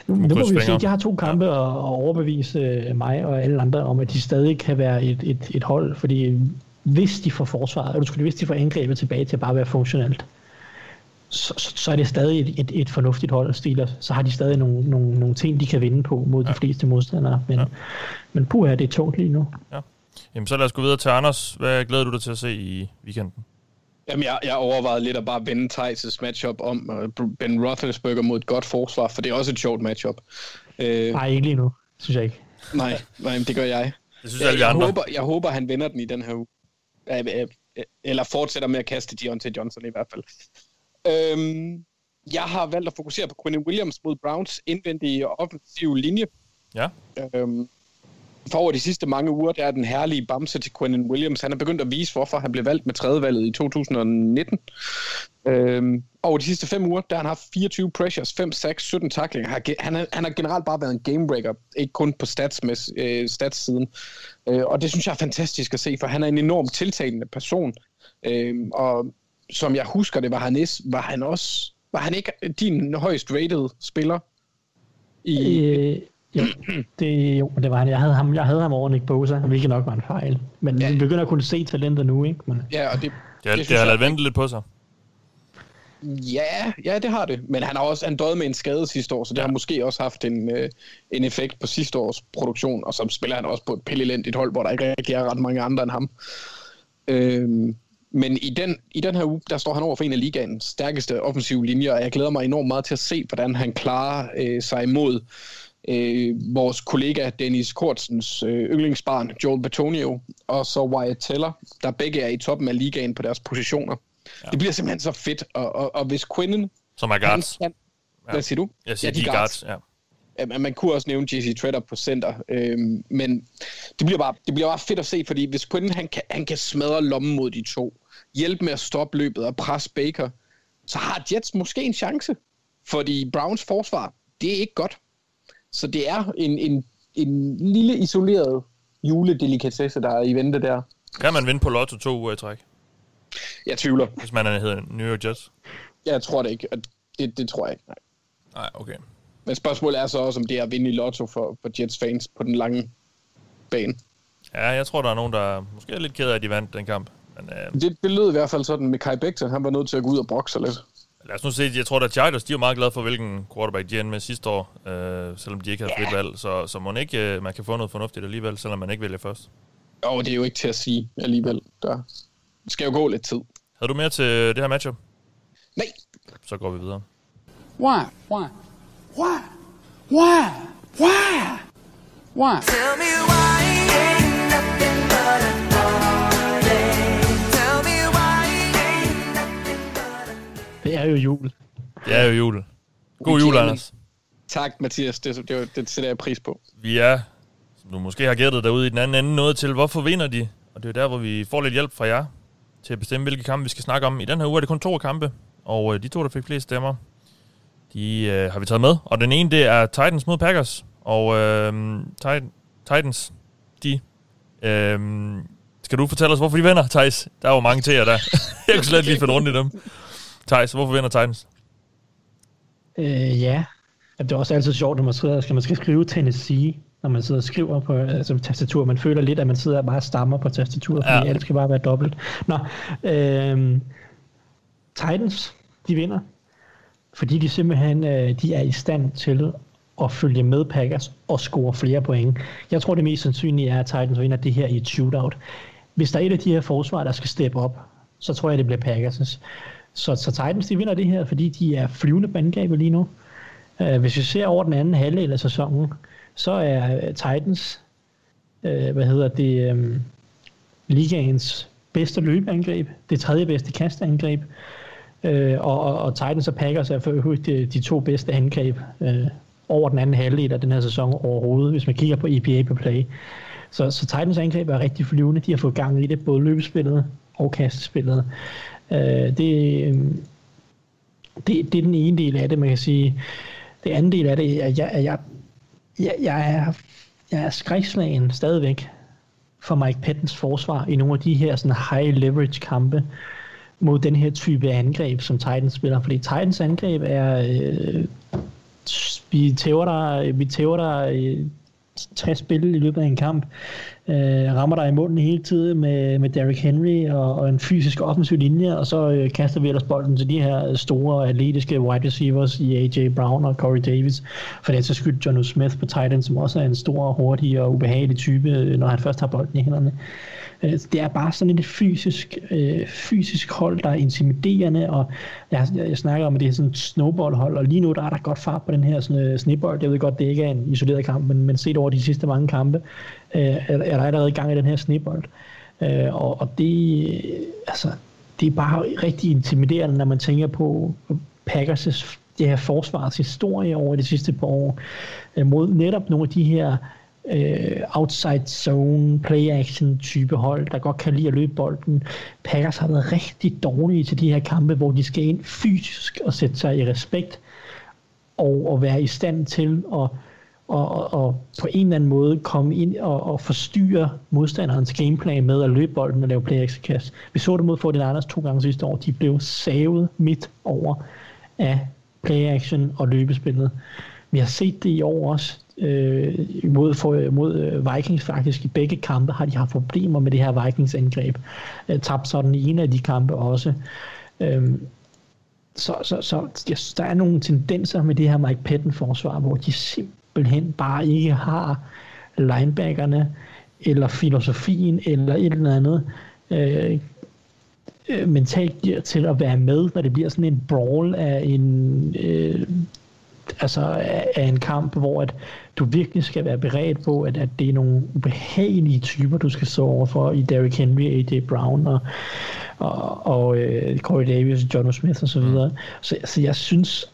nu, nu må vi se. Jeg har to kampe ja. og, og overbevise øh, mig og alle andre om, at de stadig kan være et, et, et hold, fordi hvis de får forsvaret, eller hvis de får angrebet tilbage til at bare være funktionelt, så, så, så er det stadig et, et, et fornuftigt hold, Steelers. Så har de stadig nogle, nogle, nogle ting, de kan vinde på mod ja. de fleste modstandere. Men, ja. men puha, det er tungt lige nu. Ja. Jamen så lad os gå videre til Anders. Hvad glæder du dig til at se i weekenden? Jamen, jeg, jeg overvejede lidt at bare vende Thijs' matchup om uh, Ben Roethlisberger mod et godt forsvar, for det er også et sjovt matchup. Uh, nej, ikke lige nu, synes jeg ikke. Nej, nej det gør jeg. Det synes jeg, jeg, jeg, håber, jeg håber, han vinder den i den her uge. Eller fortsætter med at kaste Deontay Johnson i hvert fald. Øhm, jeg har valgt at fokusere på Quinn Williams mod Browns indvendige offensive linje. Ja. Øhm, for over de sidste mange uger, der er den herlige bamse til Quentin Williams. Han er begyndt at vise, hvorfor han blev valgt med tredjevalget i 2019. Øhm, over de sidste fem uger, der har han haft 24 pressures, 5 sacks, 17 tackling. Han, han, han har generelt bare været en gamebreaker, ikke kun på stats med, øh, stats-siden. Øh, og det synes jeg er fantastisk at se, for han er en enormt tiltalende person. Øh, og som jeg husker det, var han, is, var han også var han ikke din højst rated spiller? I... Øh, jo, det, jo, det var han. Jeg havde ham, jeg havde ham over Nick Bosa, hvilket nok var en fejl. Men ja. vi begynder at kunne se talenter nu, ikke? Men... Ja, og det, det, det, det har ladet vente lidt på sig. Ja, ja, det har det. Men han har også han døde med en skade sidste år, så det ja. har måske også haft en, øh, en effekt på sidste års produktion. Og så spiller han også på et pillelendigt hold, hvor der ikke rigtig er ret mange andre end ham. Øhm, men i den, i den her uge, der står han over for en af ligaens stærkeste offensive linjer, og jeg glæder mig enormt meget til at se, hvordan han klarer øh, sig imod øh, vores kollega Dennis Kortsens øh, yndlingsbarn, Joel Betonio, og så Wyatt Teller, der begge er i toppen af ligaen på deres positioner. Ja. Det bliver simpelthen så fedt, og, og, og hvis Quinnen... Som er guards. Han, ja. Hvad siger du? Jeg siger, ja, de, de guards, guards ja. Ja, man kunne også nævne JC Treader på center, øhm, men det bliver, bare, det bliver bare fedt at se, fordi hvis Quinnen han kan, han kan smadre lommen mod de to, hjælpe med at stoppe løbet og presse Baker, så har Jets måske en chance. Fordi Browns forsvar, det er ikke godt. Så det er en, en, en lille isoleret juledelikatesse, der er i vente der. Kan man vinde på Lotto to uger i træk, Jeg tvivler. hvis man er hedder New York Jets? Jeg tror det ikke. Det, det tror jeg ikke. Nej. Nej, okay. Men spørgsmålet er så også, om det er at vinde i lotto for, for Jets fans på den lange bane. Ja, jeg tror, der er nogen, der måske er lidt ked af, at de vandt den kamp. Men øh, Det, det lød i hvert fald sådan med Kai Becton. Han var nødt til at gå ud og brokse lidt. Lad os nu se. Jeg tror, at Chargers, de er meget glade for, hvilken quarterback de endte med sidste år, øh, selvom de ikke havde frit valg. Så, så må ikke, øh, man kan få noget fornuftigt alligevel, selvom man ikke vælger først. Jo, det er jo ikke til at sige alligevel. Der skal jo gå lidt tid. Havde du mere til det her matchup? Nej, Så går vi videre. Why? Why? Why? Why? Why? Why? Tell me why Det er jo jul. Det er jo jul. God jul, Anders. tak Mathias. Det, det, det sætter jeg pris på. Vi er, som du måske har gættet derude i den anden ende, noget til, hvorfor vinder de? Og det er jo der, hvor vi får lidt hjælp fra jer til at bestemme, hvilke kampe vi skal snakke om. I den her uge er det kun to kampe, og øh, de to, der fik flest stemmer, de øh, har vi taget med. Og den ene, det er Titans mod Packers. Og øh, Titan, Titans, de... Øh, skal du fortælle os, hvorfor de vinder, Thijs? Der er jo mange til jer der. Jeg kunne slet lige finde rundt i dem. Thijs, hvorfor vinder Titans? Øh, ja. Det er også altid sjovt, når man skriver, skal man skal skrive Tennessee, når man sidder og skriver på altså, tastatur. Man føler lidt, at man sidder og bare stammer på tastaturet, fordi ja. alt skal bare være dobbelt. Nå, øh, Titans, de vinder, fordi de simpelthen øh, de er i stand til at følge med Packers og score flere point. Jeg tror, det mest sandsynlige er, at Titans vinder det her i et shootout. Hvis der er et af de her forsvar, der skal steppe op, så tror jeg, det bliver Packers. Så, så Titans, de vinder det her, fordi de er flyvende på angrebet lige nu. Uh, hvis vi ser over den anden halvdel af sæsonen, så er øh, Titans, uh, hvad hedder det, um, ligaens bedste løbeangreb, det tredje bedste kastangreb, uh, og, og, og Titans og Packers er for øvrigt de, de to bedste angreb uh, over den anden halvdel af den her sæson overhovedet, hvis man kigger på EPA på play. Så, så Titans angreb er rigtig flyvende. De har fået gang i det, både løbespillet og kastespillet. Øh, det, øhm, det, det er den ene del af det, man kan sige. Det anden del af det er, at jeg, at jeg, jeg, jeg, er, jeg er skrækslagen stadigvæk for Mike Pettens forsvar i nogle af de her sådan high leverage kampe mod den her type angreb, som Titans spiller. Fordi Titans angreb er... Øh, vi tæver dig, vi tæver dig øh, 60 spil i løbet af en kamp. Øh, rammer dig i munden hele tiden med, med Derrick Henry og, og en fysisk offensiv linje, og så øh, kaster vi ellers bolden til de her store atletiske wide receivers i A.J. Brown og Corey Davis. For den så skyld John Smith på Titans, som også er en stor, hurtig og ubehagelig type, øh, når han først har bolden i hænderne. Øh, Øh, det er bare sådan et fysisk, øh, fysisk hold, der er intimiderende, og jeg, jeg, jeg snakker om, at det er sådan et snowballhold, og lige nu der er der godt fart på den her sådan, øh, snebold. Jeg ved godt, det ikke er en isoleret kamp, men, men set over de sidste mange kampe, øh, er, er der allerede i gang i den her snebold. Øh, og, og det, øh, altså, det er bare rigtig intimiderende, når man tænker på Packers' det her forsvars historie over de sidste par år, øh, mod netop nogle af de her øh, outside zone, play action type hold, der godt kan lide at løbe bolden. Packers har været rigtig dårlige til de her kampe, hvor de skal ind fysisk og sætte sig i respekt og, og være i stand til at og, og, og på en eller anden måde komme ind og, og forstyrre modstanderens gameplan med at løbe bolden og lave play action kast. Vi så det mod Fort Anders to gange sidste år. De blev savet midt over af play action og løbespillet. Vi har set det i år også øh, mod, for, mod øh, Vikings faktisk. I begge kampe har de haft problemer med det her Vikings angreb. Øh, tabt sådan i en af de kampe også. Øh, så, så, så jeg synes, der er nogle tendenser med det her Mike Patton forsvar, hvor de simpelthen bare ikke har linebackerne, eller filosofien, eller et eller andet øh, øh mentalt gear til at være med, når det bliver sådan en brawl af en øh, altså af en kamp, hvor at du virkelig skal være beredt på, at, at det er nogle ubehagelige typer, du skal stå overfor i Derrick Henry, A.J. Brown og, og, og øh, Corey Davis, John Smith og så videre. Så, så jeg synes,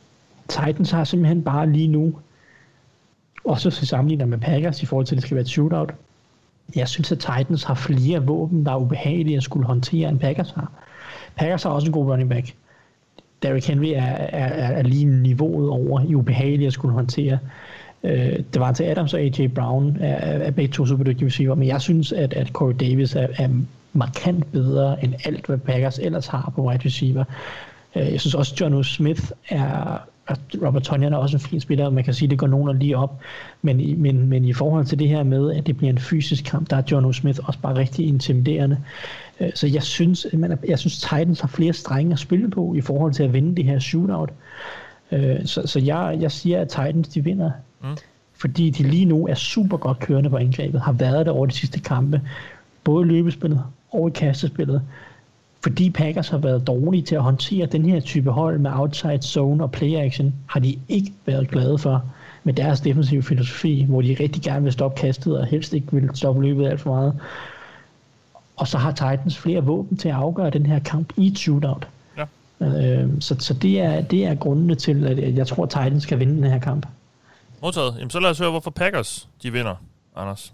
Titans har simpelthen bare lige nu, også hvis vi sammenligner med Packers i forhold til, at det skal være et shootout, jeg synes, at Titans har flere våben, der er ubehagelige at skulle håndtere, end Packers har. Packers har også en god running back. Derrick Henry er, er, er, lige niveauet over i ubehageligt at skulle håndtere. Øh, det var til Adams og AJ Brown er, er, begge to super dygtige receiver, men jeg synes, at, at Corey Davis er, er markant bedre end alt, hvad Packers ellers har på wide receiver. Øh, jeg synes også, John O. Smith er, og Robert Tonyan er også en fin spiller, og man kan sige, at det går nogen lige op. Men i, men, men i forhold til det her med, at det bliver en fysisk kamp, der er John O. Smith også bare rigtig intimiderende. Øh, så jeg synes, man jeg synes Titans har flere strenge at spille på i forhold til at vinde det her shootout. Øh, så, så jeg, jeg siger, at Titans de vinder. Mm. Fordi de lige nu er super godt kørende på angrebet, har været det over de sidste kampe. Både i løbespillet og i kastespillet fordi Packers har været dårlige til at håndtere den her type hold med outside zone og play action, har de ikke været glade for med deres defensive filosofi, hvor de rigtig gerne vil stoppe kastet og helst ikke vil stoppe løbet alt for meget. Og så har Titans flere våben til at afgøre den her kamp i shootout. Ja. Øh, så så det, er, det er grundene til, at jeg tror, at Titans skal vinde den her kamp. Modtaget. Jamen, så lad os høre, hvorfor Packers de vinder, Anders.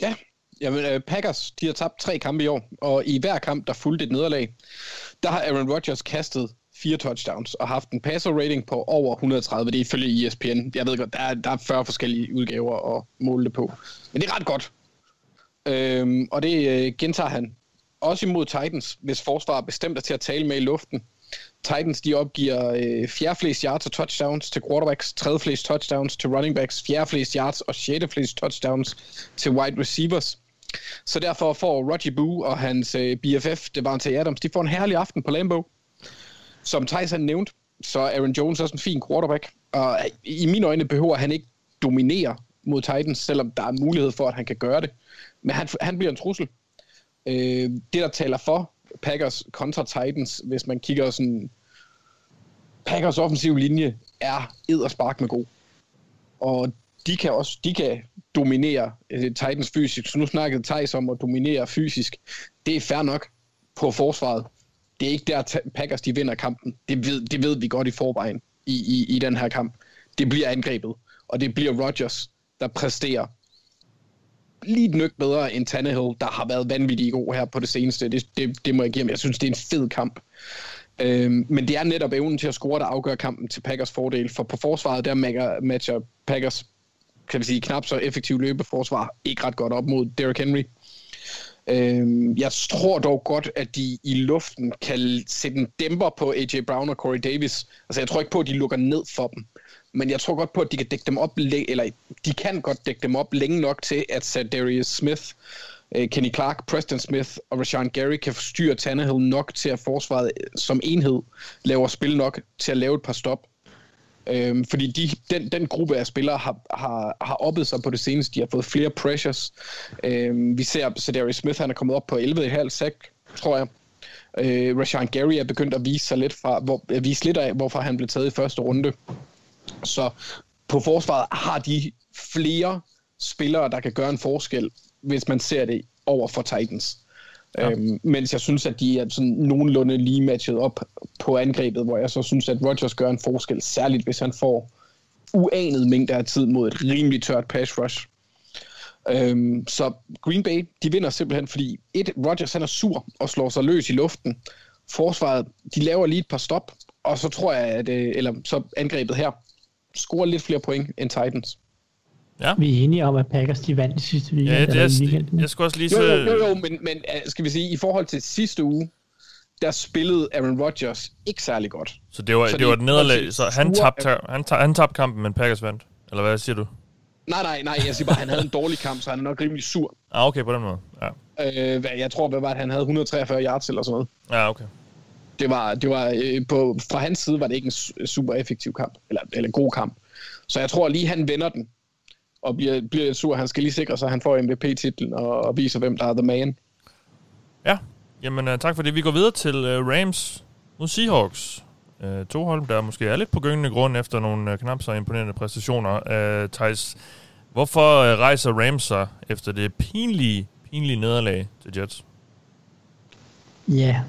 Ja, jamen, øh, Packers de har tabt tre kampe i år, og i hver kamp, der fulgte et nederlag, der har Aaron Rodgers kastet fire touchdowns og haft en passer rating på over 130. Det er ifølge ESPN. Jeg ved godt, der er, der er 40 forskellige udgaver at måle det på. Men det er ret godt. Øhm, og det øh, gentager han også imod Titans, hvis forsvar bestemt er til at tale med i luften. Titans de opgiver øh, fjerde flest yards og touchdowns til quarterbacks, tredje flest touchdowns til running backs, fjerde flest yards og sjette flest touchdowns til wide receivers. Så derfor får Roger Boo og hans øh, BFF, Devante Adams, de får en herlig aften på Lambeau. Som Thijs han nævnt, så er Aaron Jones også en fin quarterback. Og øh, i mine øjne behøver han ikke dominere mod Titans, selvom der er mulighed for, at han kan gøre det. Men han, han bliver en trussel. Øh, det, der taler for Packers kontra Titans, hvis man kigger sådan... Packers offensiv linje er spark med god. Og de kan også de kan dominere øh, Titans fysisk. Så nu snakkede Thijs om at dominere fysisk. Det er fair nok på forsvaret. Det er ikke der, Packers de vinder kampen. Det ved, det ved vi godt i forvejen i, i, i den her kamp. Det bliver angrebet, og det bliver Rodgers, der præsterer lige et nyk bedre end Tannehill, der har været vanvittig god her på det seneste. Det, det, det må jeg give ham. Jeg synes, det er en fed kamp. Øhm, men det er netop evnen til at score, der afgør kampen til Packers fordel. For på forsvaret, der matcher, matcher Packers kan vi sige, knap så effektiv løbeforsvar ikke ret godt op mod Derrick Henry. Øhm, jeg tror dog godt, at de i luften kan sætte en dæmper på AJ Brown og Corey Davis. Altså, jeg tror ikke på, at de lukker ned for dem. Men jeg tror godt på, at de kan dække dem op, eller de kan godt dække dem op længe nok til, at Darius Smith, øh, Kenny Clark, Preston Smith og Rashawn Gary kan forstyrre Tannehill nok til, at forsvaret øh, som enhed laver spil nok til at lave et par stop. Øhm, fordi de, den, den gruppe af spillere har, har, har oppet sig på det seneste. De har fået flere pressures. Øhm, vi ser, at Darius Smith han er kommet op på 11,5 sack, tror jeg. Øh, Rashawn Gary er begyndt at vise sig lidt fra, hvor, at vise lidt af, hvorfor han blev taget i første runde. Så på forsvaret har de flere spillere, der kan gøre en forskel, hvis man ser det over for Titans. Ja. Øhm, mens jeg synes, at de er sådan nogenlunde lige matchet op på angrebet, hvor jeg så synes, at Rodgers gør en forskel, særligt hvis han får uanet mængder af tid mod et rimelig tørt pass rush. Øhm, så Green Bay, de vinder simpelthen, fordi et, Rodgers han er sur og slår sig løs i luften. Forsvaret, de laver lige et par stop, og så tror jeg, at, øh, eller så angrebet her, scorer lidt flere point end Titans. Ja, Vi er enige om, at Packers de vandt i sidste weekend. ja det er, weekenden. jeg skulle også lige Jo, så... jo, jo, jo men, men øh, skal vi sige, i forhold til sidste uge, der spillede Aaron Rodgers ikke særlig godt. Så det var, Så det det var et nederlag, så han tabte, han, han tabte kampen, men Packers vandt. Eller hvad siger du? Nej, nej, nej, jeg siger bare, at han havde en dårlig kamp, så han er nok rimelig sur. Ah, okay, på den måde. Ja, Øh, jeg tror, hvad var det, han havde 143 yards eller sådan noget. ja okay. Det var, det var øh, på, fra hans side var det ikke en su- super effektiv kamp, eller, eller god kamp. Så jeg tror lige, han vender den, og bliver, bliver lidt sur. Han skal lige sikre sig, at han får MVP-titlen og, og viser, hvem der er the man. Ja, jamen uh, tak for det. Vi går videre til uh, Rams mod Seahawks. Uh, to hold, der måske er lidt på gyngende grund efter nogle uh, knap så imponerende præstationer. Uh, Thijs, hvorfor uh, rejser Rams sig efter det pinlige, pinlige nederlag til Jets? Ja.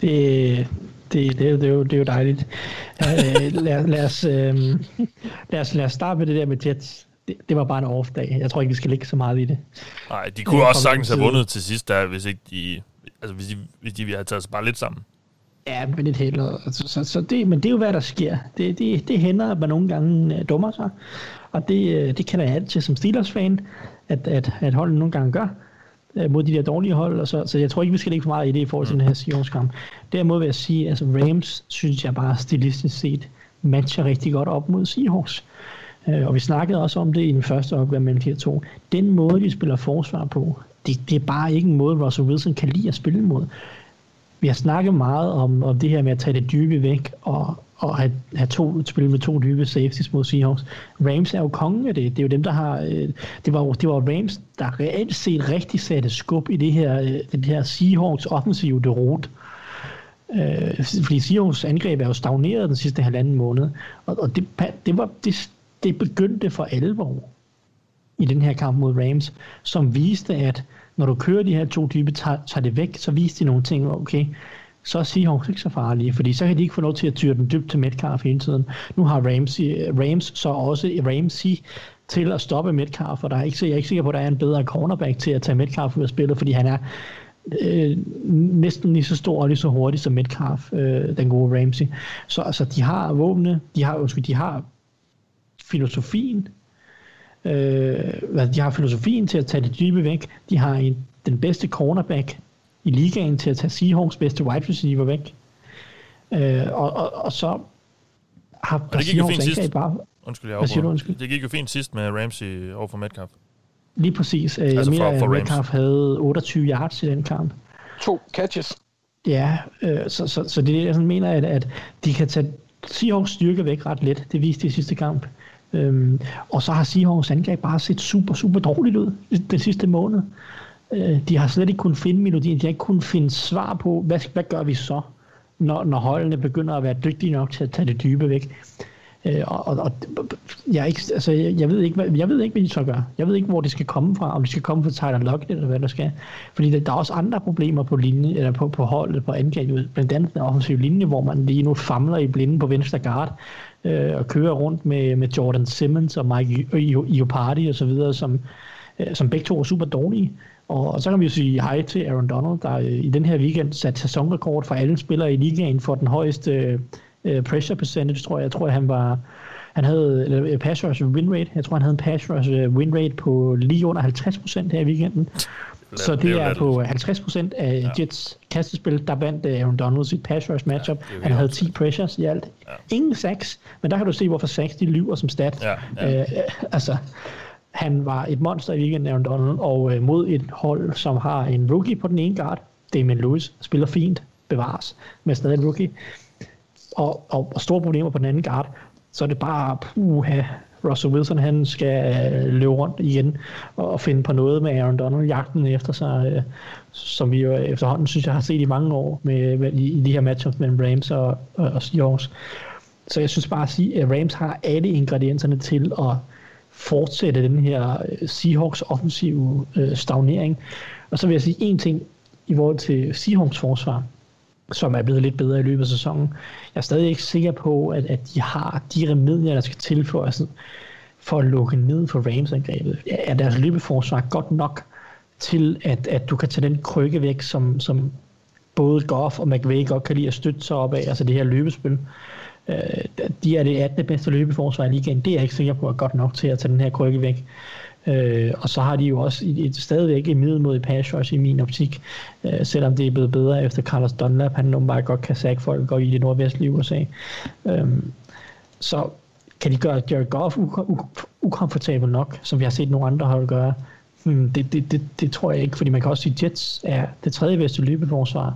Det, det, det, er jo- det, er jo, det er jo dejligt. Øh, lad, lad, os, øh, lad, os, lad os starte med det der med Jets. Det, det var bare en off-dag. Jeg tror ikke, vi skal ligge så meget i det. Nej, de kunne Øh, også sagtens have vundet til sidst, der, hvis ikke de... Altså, hvis de, hvis de havde taget sig bare lidt sammen. Ja, med lidt held. Så, så, så det, men det er jo, hvad der sker. Det, det, det hænder, at man nogle gange øh, dummer sig. Og det, øh, det kan der altid som Steelers-fan, at, at, at holdet nogle gange gør øh, mod de der dårlige hold. Og så, så jeg tror ikke, vi skal lægge for meget i det i forhold til den her Seahawks-kamp. Derimod vil jeg sige, altså Rams, synes jeg bare stilistisk set, matcher rigtig godt op mod Seahawks. Øh, Og vi snakkede også om det i den første opgør mellem de her to. Den måde, de spiller forsvar på, det, det er bare ikke en måde, Russell Wilson kan lide at spille mod. Vi har snakket meget om, om det her med at tage det dybe væk og, og have, have to, spille med to dybe safeties mod Seahawks. Rams er jo kongen af det. Det er jo dem, der har... Øh, det, var, det var Rams, der reelt set rigtig satte skub i det her, øh, den her Seahawks offensive derot. Øh, fordi Seahawks angreb er jo stagneret den sidste halvanden måned. Og, og det, det, var, det, det begyndte for alvor i den her kamp mod Rams, som viste, at når du kører de her to dybe, tager, tager det væk, så viser de nogle ting, okay, så er Seahawks ikke så farlige, fordi så kan de ikke få lov til at tyre den dybt til Metcalf hele tiden. Nu har Ramsey, Rams så også Ramsey til at stoppe Metcalf, og der er ikke, jeg er ikke sikker på, at der er en bedre cornerback til at tage Metcalf ud af spillet, fordi han er øh, næsten lige så stor og lige så hurtig som Metcalf, øh, den gode Ramsey. Så altså, de har våbne, de har, undskyld, de har filosofien, øh, hvad, de har filosofien til at tage det dybe væk. De har en, den bedste cornerback i ligaen til at tage Seahawks bedste wide receiver væk. Øh, og, og, og så har det gik jo fint bare Undskyld, jeg siger du, undskyld? Det gik jo fint sidst med Ramsey over for Metcalf. lige præcis. Øh, jeg Altså mener, for- for at Rams. Metcalf havde 28 yards i den kamp. To catches. Ja, øh, så, så, så det er jeg sådan mener, at, at de kan tage Seahawks styrke væk ret let. Det viste de i sidste kamp. Øhm, og så har Seahawks angreb bare set super, super dårligt ud den sidste måned. Øh, de har slet ikke kunnet finde melodien. De har ikke kunnet finde svar på, hvad, hvad gør vi så, når, når holdene begynder at være dygtige nok til at tage det dybe væk. Øh, og, og, og jeg, er ikke, altså, jeg, jeg, ved ikke, hvad, jeg ved ikke, hvad de så gør. Jeg ved ikke, hvor det skal komme fra. Om det skal komme fra Tyler Lockett, eller hvad der skal. Fordi der, der er også andre problemer på linje, eller på, på holdet, på angrebet. Blandt andet den offensive linje, hvor man lige nu famler i blinde på venstre guard, øh, og kører rundt med, med Jordan Simmons og Mike I- I- Iopardi og så videre, som, øh, som begge to er super dårlige. Og, og så kan vi jo sige hej til Aaron Donald, der øh, i den her weekend satte sæsonrekord for alle spillere i ligaen for den højeste øh, pressure percentage, tror jeg. Jeg tror, han var han havde eller, øh, pass rush win rate. Jeg tror, han havde en pass rush øh, win rate på lige under 50% her i weekenden. Så det er det er lidt- på 50% af Jets kastespil, der vandt øh, Aaron Donald sit pass rush matchup. er jo han havde 10 pressures i alt. Ingen sacks, men der kan du se, hvorfor sacks de lyver som stat. Ja, ja. Øh, altså, han var et monster i weekenden, Aaron Donald, og øh, mod et hold, som har en rookie på den ene guard, Damien Lewis, spiller fint, bevares, men stadig en rookie, og, og, og store problemer på den anden guard, så er det bare, puha, Russell Wilson, han skal øh, løbe rundt igen og, finde på noget med Aaron Donald, jagten efter sig, øh, som vi jo efterhånden synes, jeg har set i mange år med, med i, i de her matchups mellem Rams og, og, og Seahawks. Så jeg synes bare at sige, at Rams har alle ingredienserne til at fortsætte den her øh, Seahawks offensive øh, stagnering. Og så vil jeg sige en ting i forhold til Seahawks forsvar, som er blevet lidt bedre i løbet af sæsonen. Jeg er stadig ikke sikker på, at, at de har de remedier, der skal til for at, sådan, for at lukke ned for Rams-angrebet. Er deres løbeforsvar godt nok til, at, at du kan tage den krykke væk, som, som både Goff og McVay godt kan lide at støtte sig op af, altså det her løbespil. Øh, de er det 18. bedste løbeforsvar i ligaen. Det er jeg ikke sikker på er godt nok til at tage den her krykke væk. Øh, og så har de jo også et, et stadigvæk et middelmodigt pass rush i min optik, øh, selvom det er blevet bedre efter Carlos Dunlap. Han nummer godt kan sække folk og i det nordvestlige USA. Øh, så kan de gøre Jared Goff ukomfortabel nok, som vi har set nogle andre hold gøre. Hmm, det, det, det, det tror jeg ikke, fordi man kan også sige, at Jets er det tredje bedste løbeforsvar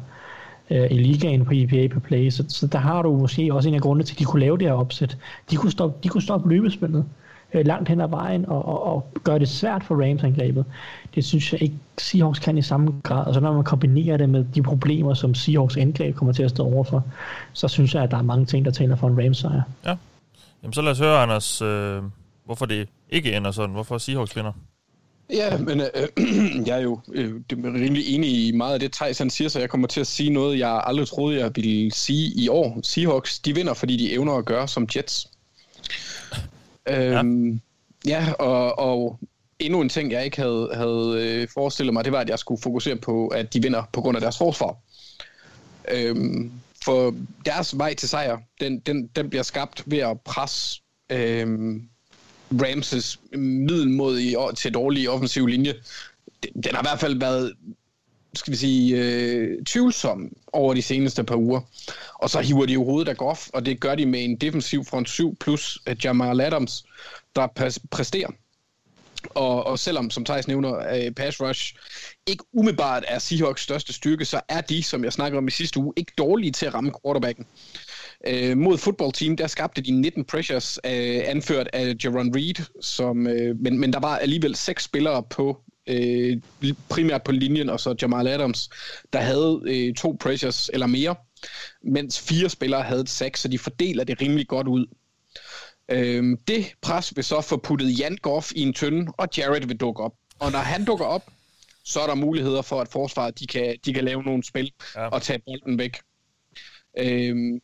øh, i ligaen på EPA per play, så, så der har du måske også en af grundene til, at de kunne lave det her opsæt. De kunne stoppe, de kunne stoppe løbespillet øh, langt hen ad vejen og, og, og gøre det svært for Rams-angrebet. Det synes jeg ikke, Seahawks kan i samme grad. Og så når man kombinerer det med de problemer, som Seahawks angreb kommer til at stå overfor, så synes jeg, at der er mange ting, der taler for en Rams-sejr. Jamen, så lad os høre, Anders, øh, hvorfor det ikke ender sådan. Hvorfor Seahawks vinder? Ja, men øh, jeg er jo øh, det er rimelig enig i meget af det, Thijs han siger, så jeg kommer til at sige noget, jeg aldrig troede, jeg ville sige i år. Seahawks, de vinder, fordi de evner at gøre som Jets. Øhm, ja. ja, og, og endnu en ting, jeg ikke havde, havde øh, forestillet mig, det var, at jeg skulle fokusere på, at de vinder på grund af deres forsvar. Øhm, for deres vej til sejr, den, den, den bliver skabt ved at presse øhm, Ramses middelmodige i, til dårlige offensiv linje. Den, den har i hvert fald været skal vi sige, øh, tvivlsom over de seneste par uger. Og så hiver de jo hovedet af Goff, og det gør de med en defensiv front 7 plus øh, Jamal Adams, der præsterer. Og, og selvom, som Thijs nævner, øh, pass rush ikke umiddelbart er Seahawks største styrke, så er de, som jeg snakkede om i sidste uge, ikke dårlige til at ramme quarterbacken. Øh, mod fodboldteam, der skabte de 19 pressures, øh, anført af Jaron Reed, som, øh, men, men der var alligevel seks spillere på øh, primært på linjen, og så Jamal Adams, der havde øh, to pressures eller mere, mens fire spillere havde et seks, så de fordeler det rimelig godt ud. Øh, det pres vil så få puttet Jan Goff i en tynde, og Jared vil dukke op. Og når han dukker op, så er der muligheder for, at forsvaret de kan, de kan lave nogle spil ja. og tage bolden væk. Øhm,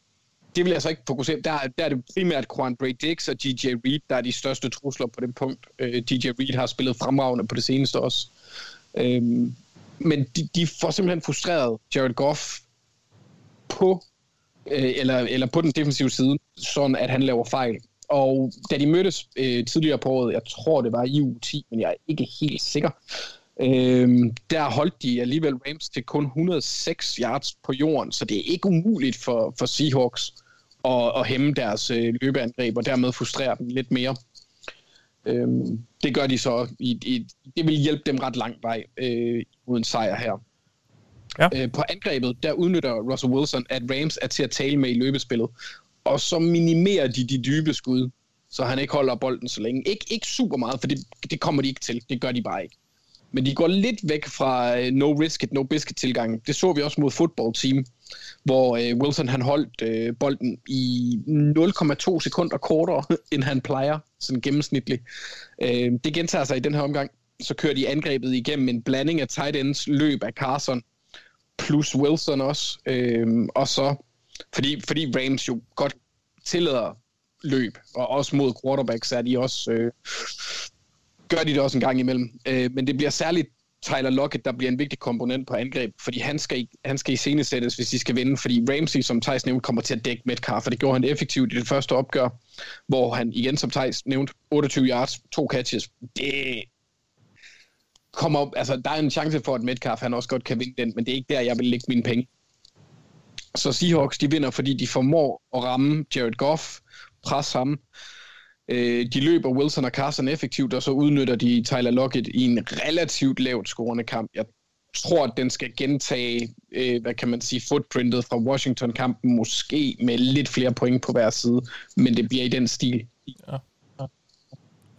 det vil jeg så ikke fokusere der, der er det primært Quan Bray Dix og DJ Reed, der er de største trusler på det punkt. Øh, DJ Reed har spillet fremragende på det seneste også. Øh, men de, de får simpelthen frustreret Jared Goff på, øh, eller, eller på den defensive side, sådan at han laver fejl. Og da de mødtes øh, tidligere på året, jeg tror det var i U10, men jeg er ikke helt sikker, Øhm, der holdt de alligevel Rams til kun 106 yards på jorden, så det er ikke umuligt for, for Seahawks at, at hæmme deres øh, løbeangreb og dermed frustrere dem lidt mere. Øhm, det gør de så. I, i, det vil hjælpe dem ret lang vej øh, mod en sejr her. Ja. Øh, på angrebet, der udnytter Russell Wilson, at Rams er til at tale med i løbespillet, og så minimerer de de dybe skud, så han ikke holder bolden så længe. Ikke, ikke super meget, for det, det kommer de ikke til. Det gør de bare ikke. Men de går lidt væk fra øh, no risk it, no biscuit tilgangen. Det så vi også mod football team, hvor øh, Wilson han holdt øh, bolden i 0,2 sekunder kortere, end han plejer, sådan gennemsnitligt. Øh, det gentager sig i den her omgang. Så kører de angrebet igennem en blanding af tight ends, løb af Carson, plus Wilson også. Øh, og så, fordi, fordi Rams jo godt tillader løb, og også mod quarterbacks er de også... Øh, gør de det også en gang imellem. Øh, men det bliver særligt Tyler Lockett, der bliver en vigtig komponent på angreb, fordi han skal, i- han skal i scenesættes, hvis de skal vinde, fordi Ramsey, som Thijs nævnte, kommer til at dække Metcalf, og det gjorde han effektivt i det første opgør, hvor han igen, som Thijs nævnte, 28 yards, to catches. Det kommer op, altså der er en chance for, at Metcalf han også godt kan vinde den, men det er ikke der, jeg vil lægge mine penge. Så Seahawks, de vinder, fordi de formår at ramme Jared Goff, presse ham, Øh, de løber Wilson og Carson effektivt, og så udnytter de Tyler Lockett i en relativt lavt scorende kamp. Jeg tror, at den skal gentage, øh, hvad kan man sige, footprintet fra Washington-kampen, måske med lidt flere point på hver side, men det bliver i den stil. Ja.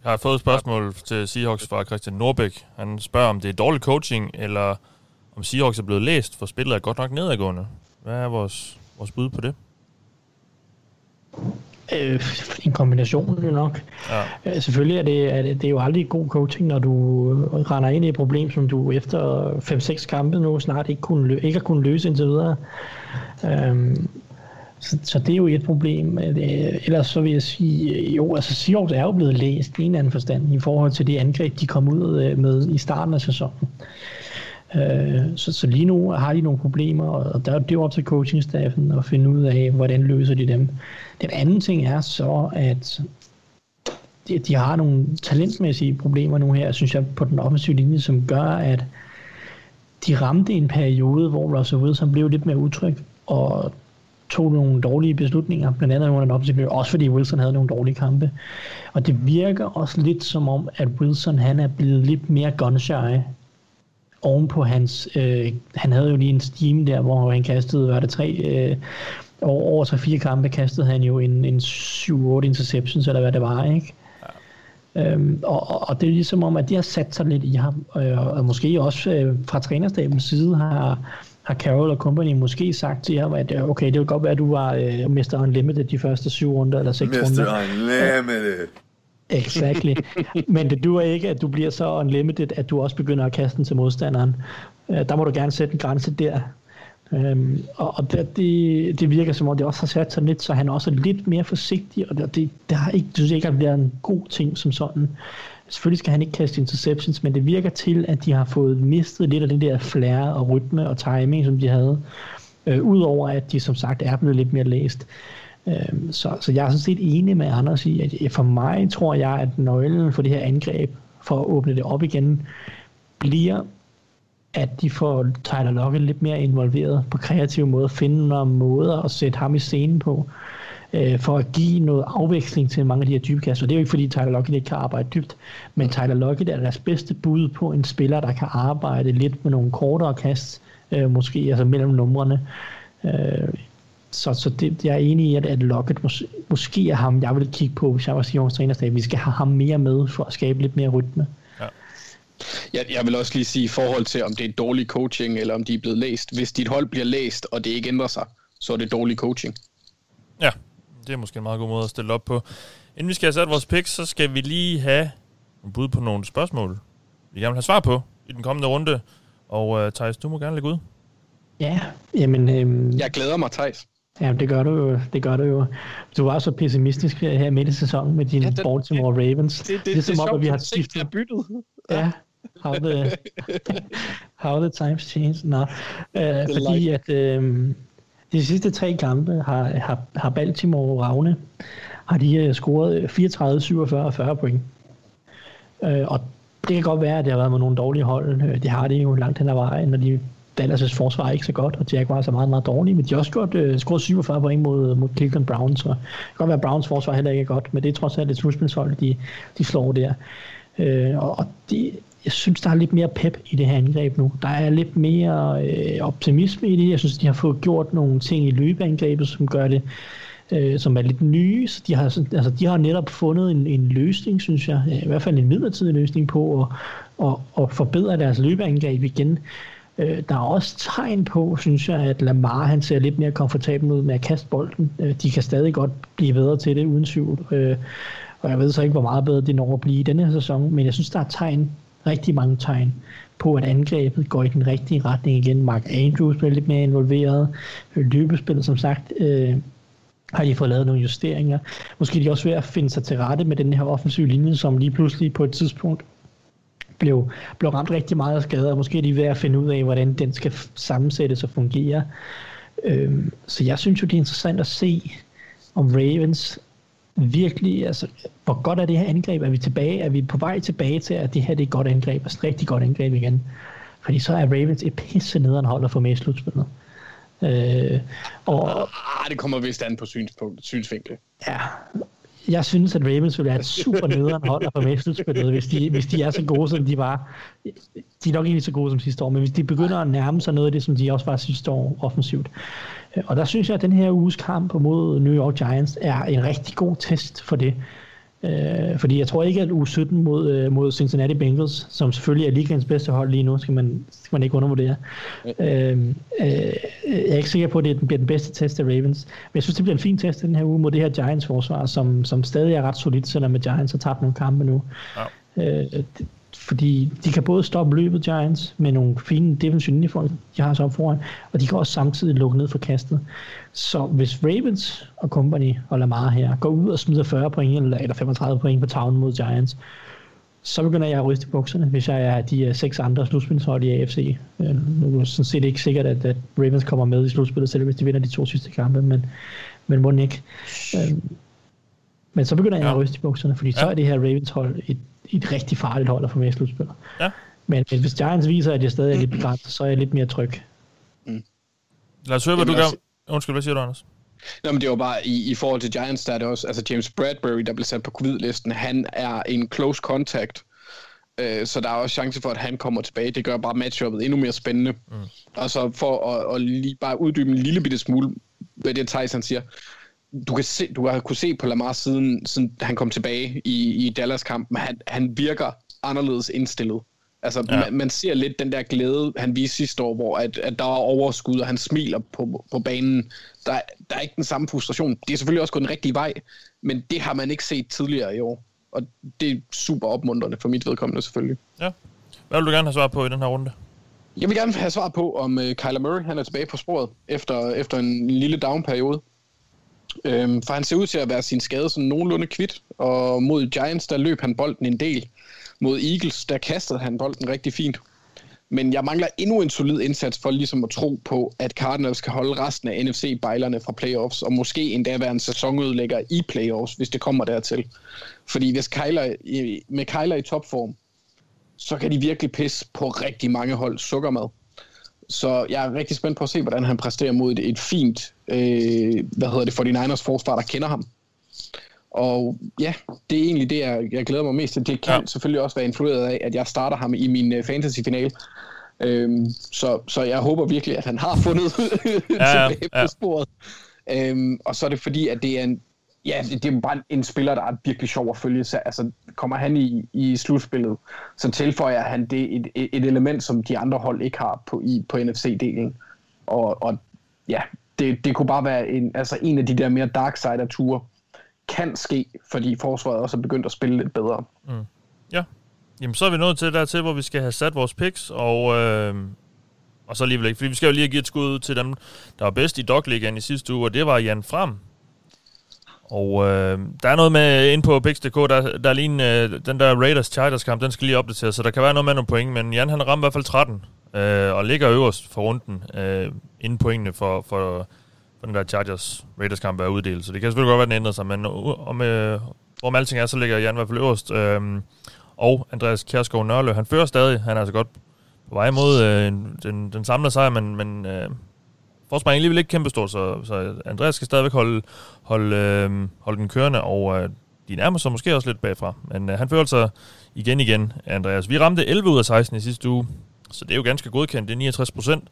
Jeg har fået et spørgsmål til Seahawks fra Christian Norbæk. Han spørger, om det er dårlig coaching, eller om Seahawks er blevet læst, for spillet er godt nok nedadgående. Hvad er vores, vores bud på det? Øh, en kombination jo nok. Ja. Øh, Selvfølgelig er det, er det, det er jo aldrig god coaching, når du render ind i et problem, som du efter 5-6 kampe nu snart ikke, kunne, lø- ikke har kunnet løse indtil videre. Øhm, så, så det er jo et problem. Øh, Ellers så vil jeg sige, øh, jo, altså Seahawks er jo blevet læst i en anden forstand i forhold til de angreb, de kom ud øh, med i starten af sæsonen. Øh, Så, så lige nu har de nogle problemer, og der, det er jo op til coachingstaffen at finde ud af, hvordan løser de dem. Den anden ting er så, at de, de har nogle talentmæssige problemer nu her, synes jeg, på den offensive linje, som gør, at de ramte en periode, hvor Russell Wilson blev lidt mere utryg, og tog nogle dårlige beslutninger, blandt andet under den offensive linje, også fordi Wilson havde nogle dårlige kampe. Og det virker også lidt som om, at Wilson han er blevet lidt mere gunshy oven på hans, øh, han havde jo lige en steam der, hvor han kastede, var det tre, øh, over, over tre fire kampe kastede han jo en, en 7-8 interceptions, eller hvad det var, ikke? Ja. Øhm, og, og, og det er ligesom om, at de har sat sig lidt i ham, øh, og måske også øh, fra trænerstabens side har, har Carroll og company måske sagt til ham, at øh, okay, det vil godt være, at du var øh, Mr. Unlimited de første syv runder, eller seks runder. Mr. Unlimited. Exactly. Men det duer ikke, at du bliver så unlimited, at du også begynder at kaste den til modstanderen. Øh, der må du gerne sætte en grænse der. Øhm, og og det, det, det virker som om, det også har sat sig lidt, så han er også lidt mere forsigtig, og det, det, det har ikke, det synes ikke ikke har været en god ting som sådan. selvfølgelig skal han ikke kaste interceptions, men det virker til, at de har fået mistet lidt af det der flair og rytme og timing, som de havde. Øh, Udover at de som sagt er blevet lidt mere læst. Øh, så, så jeg er sådan set enig med Anders i, at for mig tror jeg, at nøglen for det her angreb, for at åbne det op igen, bliver at de får Tyler Lockett lidt mere involveret på kreative måder, finde nogle måder at sætte ham i scenen på, øh, for at give noget afveksling til mange af de her dybe. Og det er jo ikke fordi Tyler Lockett ikke kan arbejde dybt, men Tyler Lockett er deres bedste bud på en spiller, der kan arbejde lidt med nogle kortere kast, øh, måske altså mellem numrene. Øh, så, så det, jeg er enig i, at, at Lockett mås, måske er ham, jeg vil kigge på, hvis jeg var Sions trænerstab. Vi skal have ham mere med for at skabe lidt mere rytme. Jeg, jeg vil også lige sige i forhold til, om det er dårlig coaching, eller om de er blevet læst. Hvis dit hold bliver læst, og det ikke ændrer sig, så er det dårlig coaching. Ja, det er måske en meget god måde at stille op på. Inden vi skal have sat vores picks, så skal vi lige have en bud på nogle spørgsmål, vi gerne vil have svar på i den kommende runde. Og uh, Thijs, du må gerne lægge ud. Ja, jamen... Øhm, Jeg glæder mig, Thijs. Ja, det gør du jo. Det gør du jo. Du var så pessimistisk her midt i sæsonen med dine Ja, det- Baltimore Ravens. Det, det, det, er det som er om, at vi har skiftet. er byttet. Ja, how the, how the times change. Nå, øh, fordi at øh, de sidste tre kampe har, har, har Baltimore Ravne har de øh, scoret 34, 47 og 40 point. Øh, og det kan godt være, at det har været med nogle dårlige hold. Øh, Det har de jo langt hen ad vejen, når de Dallas' forsvar er ikke så godt, og Jaguars er meget, meget dårlige, men de har også gjort, øh, scoret 47 point mod, mod Cleveland Browns, så det kan godt være, at Browns forsvar heller ikke er godt, men det er trods alt et slutspilshold, de, de slår der. Øh, og og det, jeg synes, der er lidt mere pep i det her angreb nu. Der er lidt mere øh, optimisme i det. Jeg synes, de har fået gjort nogle ting i løbeangrebet, som gør det, øh, som er lidt nye. Så de har, altså, de har netop fundet en, en løsning, synes jeg, øh, i hvert fald en midlertidig løsning på at, at, at forbedre deres løbeangreb igen. Øh, der er også tegn på, synes jeg, at Lamar han ser lidt mere komfortabel ud med at kaste bolden. Øh, de kan stadig godt blive bedre til det, uden tvivl. Øh, og jeg ved så ikke, hvor meget bedre de når at blive i denne her sæson, men jeg synes, der er tegn, rigtig mange tegn, på at angrebet går i den rigtige retning igen. Mark Andrews bliver lidt mere involveret. Løbespillet, som sagt, øh, har de fået lavet nogle justeringer. Måske er de også ved at finde sig til rette med den her offensive linje, som lige pludselig på et tidspunkt blev, blev ramt rigtig meget af skader, og måske er de ved at finde ud af, hvordan den skal sammensættes og fungere. Øhm, så jeg synes jo, det er interessant at se, om Ravens virkelig, altså, hvor godt er det her angreb? Er vi tilbage? Er vi på vej tilbage til, at det her det er et godt angreb, altså et rigtig godt angreb igen? Fordi så er Ravens et pisse nederen hold at få med i slutspillet. Øh, og, Ah, det kommer vist an på synspunkt, synsvinkel. Ja, jeg synes, at Ravens vil være et super nederen hold at få med slutspillet, hvis de, hvis de er så gode, som de var. De er nok ikke så gode som sidste år, men hvis de begynder at nærme sig noget af det, som de også var sidste år offensivt. Og der synes jeg, at den her uges kamp mod New York Giants er en rigtig god test for det. Øh, fordi jeg tror ikke, at uge 17 mod, øh, mod Cincinnati Bengals, som selvfølgelig er ligaens bedste hold lige nu, skal man, skal man ikke undervurdere. Øh, øh, jeg er ikke sikker på, at det bliver den bedste test af Ravens. Men jeg synes, det bliver en fin test den her uge mod det her Giants forsvar, som, som stadig er ret solidt, selvom Giants har tabt nogle kampe nu. Ja. Øh, det, fordi de kan både stoppe løbet Giants med nogle fine defensive linjefolk, de har så op foran, og de kan også samtidig lukke ned for kastet. Så hvis Ravens og company og Lamar her går ud og smider 40 point eller, eller 35 point på tavlen mod Giants, så begynder jeg at ryste bukserne, hvis jeg er de øh, seks andre slutspilshold i AFC. Øh, Nu er det sådan set ikke sikkert, at, at Ravens kommer med i slutspillet, selv hvis de vinder de to sidste kampe, men, men må ikke. Øh, Men så begynder jeg Ja. at ryste i bukserne, fordi så Ja. er det her Ravens hold et, et rigtig farligt hold at få med i slutspillet. Ja. Men, men hvis Giants viser, at jeg stadig er lidt begrænset, så er jeg lidt mere tryg. Lad os høre, hvad du gør. altså- Undskyld, hvad siger du, Anders? Nå, men det var bare, i, i forhold til Giants, der er det også, altså James Bradbury, der blev sat på covid-listen, han er en close contact, øh, så der er også chance for, at han kommer tilbage. Det gør bare matchuppet endnu mere spændende. Mm. Og så for at, at lige bare uddybe en lille bitte smule, hvad det han siger, du kan se, du har kunne se på Lamar siden, siden han kom tilbage i, i Dallas-kampen, han, han virker anderledes indstillet. Altså, Ja. man, man ser lidt den der glæde, han viste sidste år, hvor at, at der var overskud, og han smiler på, på banen. Der, der er ikke den samme frustration. Det er selvfølgelig også gået den rigtige vej, men det har man ikke set tidligere i år. Og det er super opmuntrende for mit vedkommende selvfølgelig. Ja. Hvad vil du gerne have svar på i den her runde? Jeg vil gerne have svar på, om uh, Kyler Murray han er tilbage på sporet efter, efter en lille down-periode. Øhm, for han ser ud til at være sin skade sådan nogenlunde kvidt, og mod Giants, der løb han bolden en del. Mod Eagles, der kastede han bolden rigtig fint. Men jeg mangler endnu en solid indsats for ligesom at tro på, at Cardinals kan holde resten af NFC-bejlerne fra playoffs, og måske endda være en sæsonudlægger i playoffs, hvis det kommer dertil. Fordi hvis Kyler, med Kyler i topform, så kan de virkelig pisse på rigtig mange hold sukkermad. Så jeg er rigtig spændt på at se, hvordan han præsterer mod et, et fint, øh, hvad hedder det, 49ers forsvar, der kender ham. Og ja, det er egentlig det, jeg, jeg glæder mig mest til. Det kan Ja. selvfølgelig også være influeret af, at jeg starter ham i min uh, fantasy-finale. Øhm, så, så jeg håber virkelig, at han har fundet Ja, tilbage ja. på sporet. Øhm, og så er det fordi, at det er en, ja, det er bare en spiller, der er virkelig sjov at følge. Så, altså, kommer han i, i slutspillet, så tilføjer han det et, et, et element, som de andre hold ikke har på, i, på NFC-delen. Og, og ja, det, det kunne bare være en, altså en af de der mere dark side ture kan ske, fordi forsvaret også er begyndt at spille lidt bedre. Mm. Ja. Jamen, så er vi nået til dertil, hvor vi skal have sat vores picks, og, øh, og så alligevel ikke, fordi vi skal jo lige have givet et skud ud til dem, der var bedst i Dogligaen i sidste uge, og det var Jan Frem. Og øh, der er noget med ind på picks.dk, der, der er lige en, øh, den der Raiders-Chargers kamp, den skal lige opdateres, så der kan være noget med nogle point, men Jan han rammer i hvert fald 13, øh, og ligger øverst for runden, øh, inden pointene for, for, for den der Chargers Raiders kamp er uddelt, så det kan selvfølgelig godt være, den ændrer sig, men om, øh, om alting er, så ligger Jan i hvert fald øverst. Øh, og Andreas Kjærsgaard Nørlø, han fører stadig. Han er altså godt på vej mod øh, den, den samlede sejr, men, men øh, forspring er alligevel ikke kæmpestort, så, så Andreas skal stadigvæk holde, holde, øh, holde den kørende, og øh, de nærmer sig måske også lidt bagfra. Men øh, han fører altså igen igen, Andreas. Vi ramte 11 ud af 16 i sidste uge, så det er jo ganske godkendt. Det er 69 procent.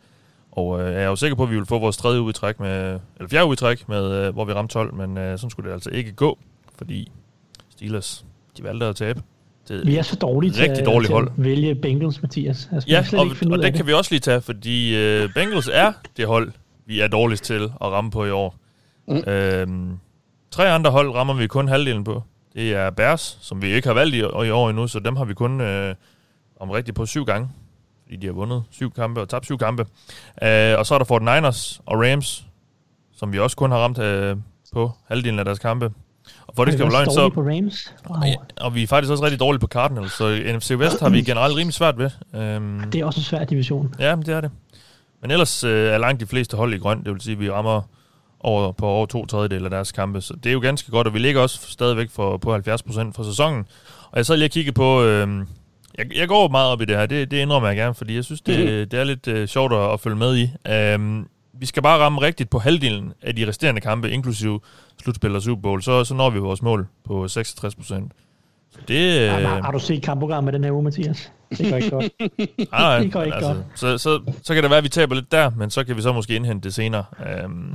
Og øh, jeg er jo sikker på, at vi vil få vores tredje uge i træk med, eller fjerde uge i træk, med, øh, hvor vi ramte 12, men øh, sådan skulle det altså ikke gå, fordi Steelers, de valgte at tabe. Det, Vi er så dårlige til, Rigtig at- dårligt til hold. at vælge Bengals, Mathias. Altså, Ja, slet og, ikke finde og ud af det kan vi også lige tage, fordi øh, Bengals er det hold, vi er dårligst til at ramme på i år. Mm. Øhm, tre andre hold rammer vi kun halvdelen på. Det er Bears, som vi ikke har valgt i, i år endnu, så dem har vi kun øh, om rigtigt på syv gange, fordi de har vundet syv kampe og tabt syv kampe. Øh, og så er der Fort Niners og Rams, som vi også kun har ramt øh, på halvdelen af deres kampe. Og for det skal løgn, så... på Rams. Wow. Ja, og vi er faktisk også rigtig dårlige på Cardinals, så NFC West har vi generelt rimelig svært ved. Øhm, Det er også en svær division. Ja, men det er det. Men ellers øh, er langt de fleste hold i grøn, det vil sige, at vi rammer over, på over to tredjedel af deres kampe, så det er jo ganske godt, og vi ligger også stadigvæk for, på 70% for sæsonen. Og jeg sad lige og kiggede på, øh, jeg, jeg går meget op i det her, det, det indrømmer jeg gerne, fordi jeg synes, det, det er lidt øh, sjovt at, at følge med i. Øh, vi skal bare ramme rigtigt på halvdelen af de resterende kampe, inklusive slutspil og Super Bowl, så, så når vi vores mål på 66%. Så det... Øh, Har, har du set kampprogrammet den her uge, Mathias? Det går ikke godt. Nej, Det går ikke altså, så, så, så kan det være, at vi taber lidt der, men så kan vi så måske indhente det senere. Um,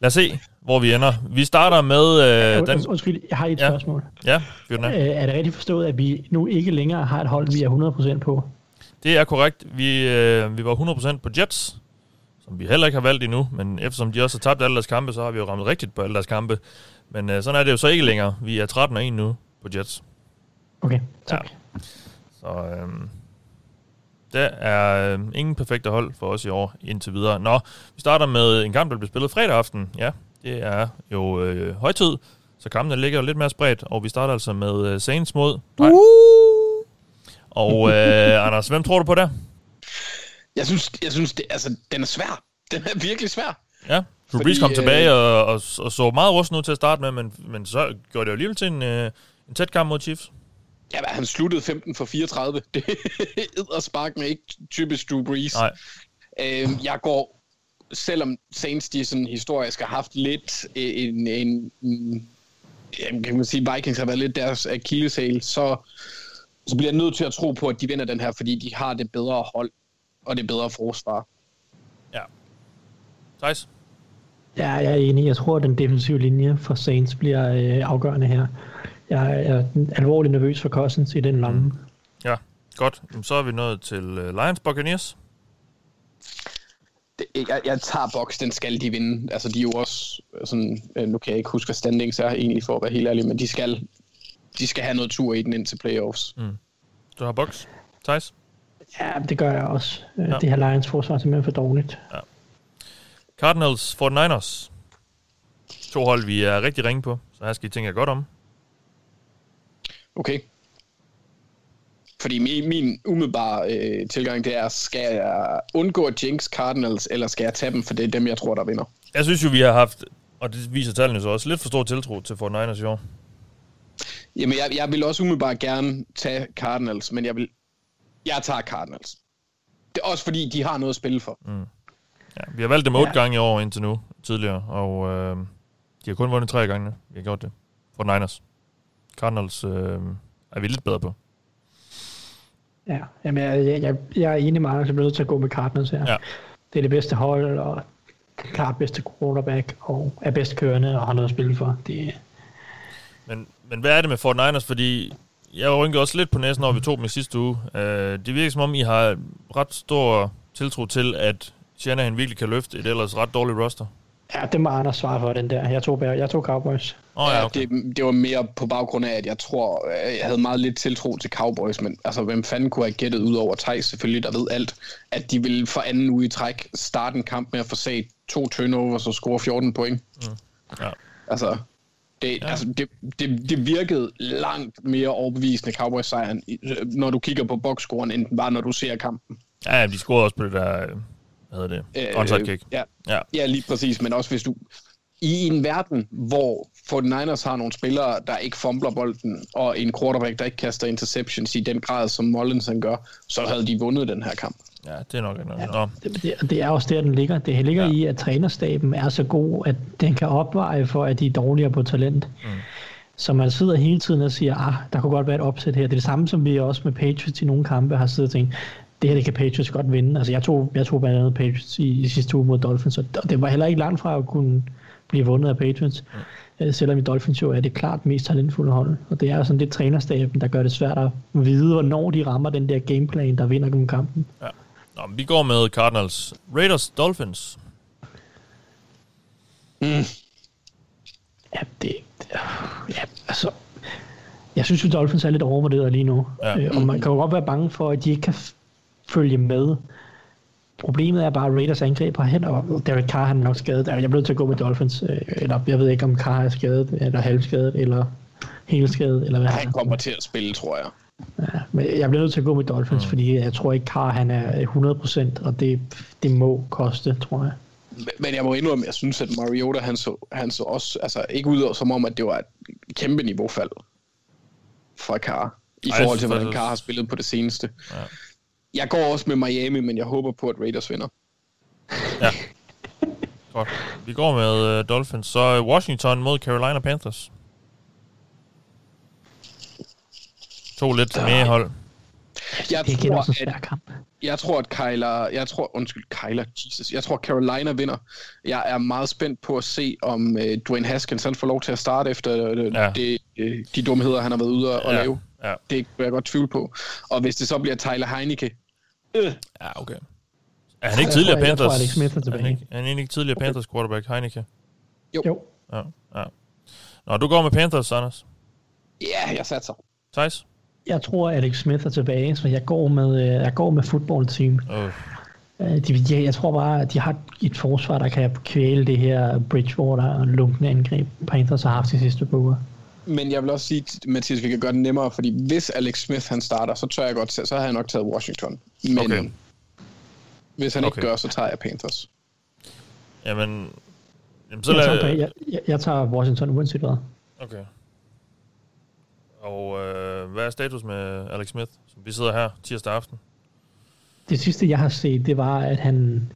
lad os se, hvor vi ender. Vi starter med øh, den... Und- Undskyld, jeg har et Ja. spørgsmål. Ja, fyr den. Øh, er det rigtigt forstået, at vi nu ikke længere har et hold, vi er 100% på? Det er korrekt. Vi, øh, vi var 100% på Jets, som vi heller ikke har valgt endnu, men eftersom de også har tabt alle deres kampe, så har vi jo ramt rigtigt på alle deres kampe. Men øh, sådan er det jo så ikke længere. Vi er 13 og 1 nu på Jets. Okay, tak. Ja. Så øh, der er øh, ingen perfekte hold for os i år indtil videre. Nå, vi starter med en kamp, der bliver spillet fredag aften. Ja, det er jo øh, højtid, så kampene ligger jo lidt mere spredt, og vi starter altså med øh, Saints mod... Nej. Og øh, Anders, hvem tror du på der? Jeg synes, jeg synes det, altså, den er svær. Den er virkelig svær. Ja, Drew Brees kom øh, tilbage og, og, og så meget rusten ud til at starte med, men, men så gjorde det jo alligevel til en, øh, en tæt kamp mod Chiefs. Ja, han sluttede 15 for 34. Det er spark med ikke typisk Drew Brees. Nej. Øhm, jeg går, selvom Saints de sådan historisk har haft lidt en, en, en jamen, kan man sige, Vikings har været lidt deres akilleshæl, så, så bliver jeg nødt til at tro på, at de vinder den her, fordi de har det bedre hold, og det bedre forsvar. Ja. Thijs? Ja, jeg er enig. Jeg tror, at den defensive linje for Saints bliver øh, afgørende her. Jeg er alvorligt nervøs for Cousins i den lomme. Mm. Ja, godt. Så er vi nået til øh, Lions Buccaneers. Det, jeg, jeg tager boks, den skal de vinde. Altså, de er jo også sådan, øh, nu kan jeg ikke huske, hvad standings er egentlig, for at være helt ærlig, men de skal, de skal have noget tur i den ind til playoffs. Du har boks. Thijs? Ja, det gør jeg også. Ja. Ja. Det her Lions forsvar er simpelthen for dårligt. Cardinals 49ers. To hold, vi er rigtig ringe på, så her skal I tænke jer godt om. Okay. Fordi min, min umiddelbare øh, tilgang, det er, skal jeg undgå at jinx Cardinals, eller skal jeg tage dem, for det er dem, jeg tror, der vinder. Jeg synes jo, vi har haft, og det viser tallene så også, lidt for stor tiltro til 49ers i år. Jamen, jeg, jeg vil også umiddelbart gerne tage Cardinals, men jeg vil... Jeg tager Cardinals. Det er også fordi, de har noget at spille for. Mm. Ja, vi har valgt dem otte Ja. gange i år indtil nu, tidligere, og øh, de har kun vundet tre gange. Vi har gjort det. 49ers. Cardinals øh, er vi lidt bedre på. Ja, jamen, jeg, jeg, jeg, jeg er enig med Anders, jeg bliver nødt til at gå med Cardinals her. Ja. Det er det bedste hold, og klart bedste quarterback, og er bedst kørende, og har noget at spille for. Det, Men, men hvad er det med 49ers? Fordi jeg rynkede også lidt på næsen, når vi tog dem i sidste uge. Øh, det virker som om, I har ret stor tiltro til, at Shanahan virkelig kan løfte et ellers ret dårligt roster. Ja, det må Anders svare for, den der. Jeg tog, jeg tog Cowboys. Åh oh, ja, okay. det, det var mere på baggrund af, at jeg tror, jeg havde meget lidt tiltro til Cowboys, men altså, hvem fanden kunne have gættet ud over Thijs, selvfølgelig, der ved alt, at de ville for anden uge i træk starte en kamp med at få set to turnovers og score 14 point. Mm. Ja. Altså, det, Ja. ja. altså det, det, det virkede langt mere overbevisende Cowboys-sejren, når du kigger på boxscoren, end var, når du ser kampen. ja, ja, de scorede også på det der, øh, hvad hedder det, øh, onside kick. Ja, Ja. ja, lige præcis, men også hvis du... I en verden, hvor 49ers har nogle spillere, der ikke fumbler bolden, og en quarterback, der ikke kaster interceptions i den grad, som Mullins han gør, så havde de vundet den her kamp. Ja, det er nok ikke noget. Nå, Det, det, det er også der, den ligger. Det ligger Ja. ja. i, at trænerstaben er så god, at den kan opveje for, at de er dårligere på talent. Mm. Så man sidder hele tiden og siger, ah, der kunne godt være et opsæt her. Det er det samme, som vi også med Patriots i nogle kampe har siddet og tænkt, det her det kan Patriots godt vinde. Altså jeg tog, jeg tog blandt andet Patriots i, i sidste uge mod Dolphins, og det var heller ikke langt fra at kunne blive vundet af Patriots. Mm. Selvom i Dolphins jo er det klart mest talentfulde hold. Og det er jo sådan det trænerstaben, der gør det svært at vide, hvornår de rammer den der gameplan, der vinder dem kampen. Nå men vi går med Cardinals. Raiders, Dolphins. Ja, det, det ja, altså, jeg synes jo, Dolphins er lidt overvurderet lige nu. Ja. Øh, og man kan jo godt være bange for, at de ikke kan følge med. Problemet er bare, at Raiders angreb har hen, og Derek Carr han er nok skadet. Jeg bliver nødt til at gå med Dolphins. øh, Eller jeg ved ikke, om Carr er skadet, eller halvskadet, eller helt skadet, eller hvad Han er. kommer til at spille, tror jeg. Ja, men jeg bliver nødt til at gå med Dolphins, mm. fordi jeg tror ikke, Carr han er 100%, og det, det må koste, tror jeg. Men- jeg må indrømme, at jeg synes, at Mariota, han så, han så også, altså ikke ud som om, at det var et kæmpe niveaufald fra Carr, i Ej, forhold til, hvordan Carr har spillet på det seneste. Ja. Jeg går også med Miami, men jeg håber på, at Raiders vinder. Ja. Godt. Vi går med uh, Dolphins. Så uh, Washington mod Carolina Panthers. To lidt mere hold. Jeg Det tror, også at, kamp. jeg tror, at Kyler, jeg tror, undskyld, Kyler, Jesus, jeg tror, Carolina vinder. Jeg er meget spændt på at se, om uh, Dwayne Haskins han får lov til at starte efter uh, Ja. ja. det, uh, de dumheder, han har været ude og Ja. lave. Ja. Det kan jeg godt tvivl på. Og hvis det så bliver Tyler Heineke, Ja, okay. Er han ikke Jeg tidligere tror, jeg- jeg tror, Panthers? Alex Smith er han tilbage. ikke, er han ikke tidligere Panthers quarterback, Heineke? Jo, Ja, ja. Nå, du går med Panthers, Anders. ja, jeg satser. Thijs? jeg tror, Alex Smith er tilbage, så jeg går med, øh, jeg går med football team. Øh, Øh, De, ja, jeg tror bare, at de har et forsvar, der kan kvæle det her Bridgewater og lunkende angreb, Panthers har haft de sidste par uger. Men jeg vil også sige, Mathias, vi kan gøre det nemmere, fordi hvis Alex Smith han starter, så tør jeg godt, så har jeg nok taget Washington. Men Okay. hvis han ikke Okay. gør, så tager jeg Panthers. jamen, jamen, så Jeg tager, lad, jeg, jeg, jeg tager Washington uanset hvad. Okay. Og øh, hvad er status med Alex Smith, som vi sidder her tirsdag aften? Det sidste, jeg har set, det var, at han,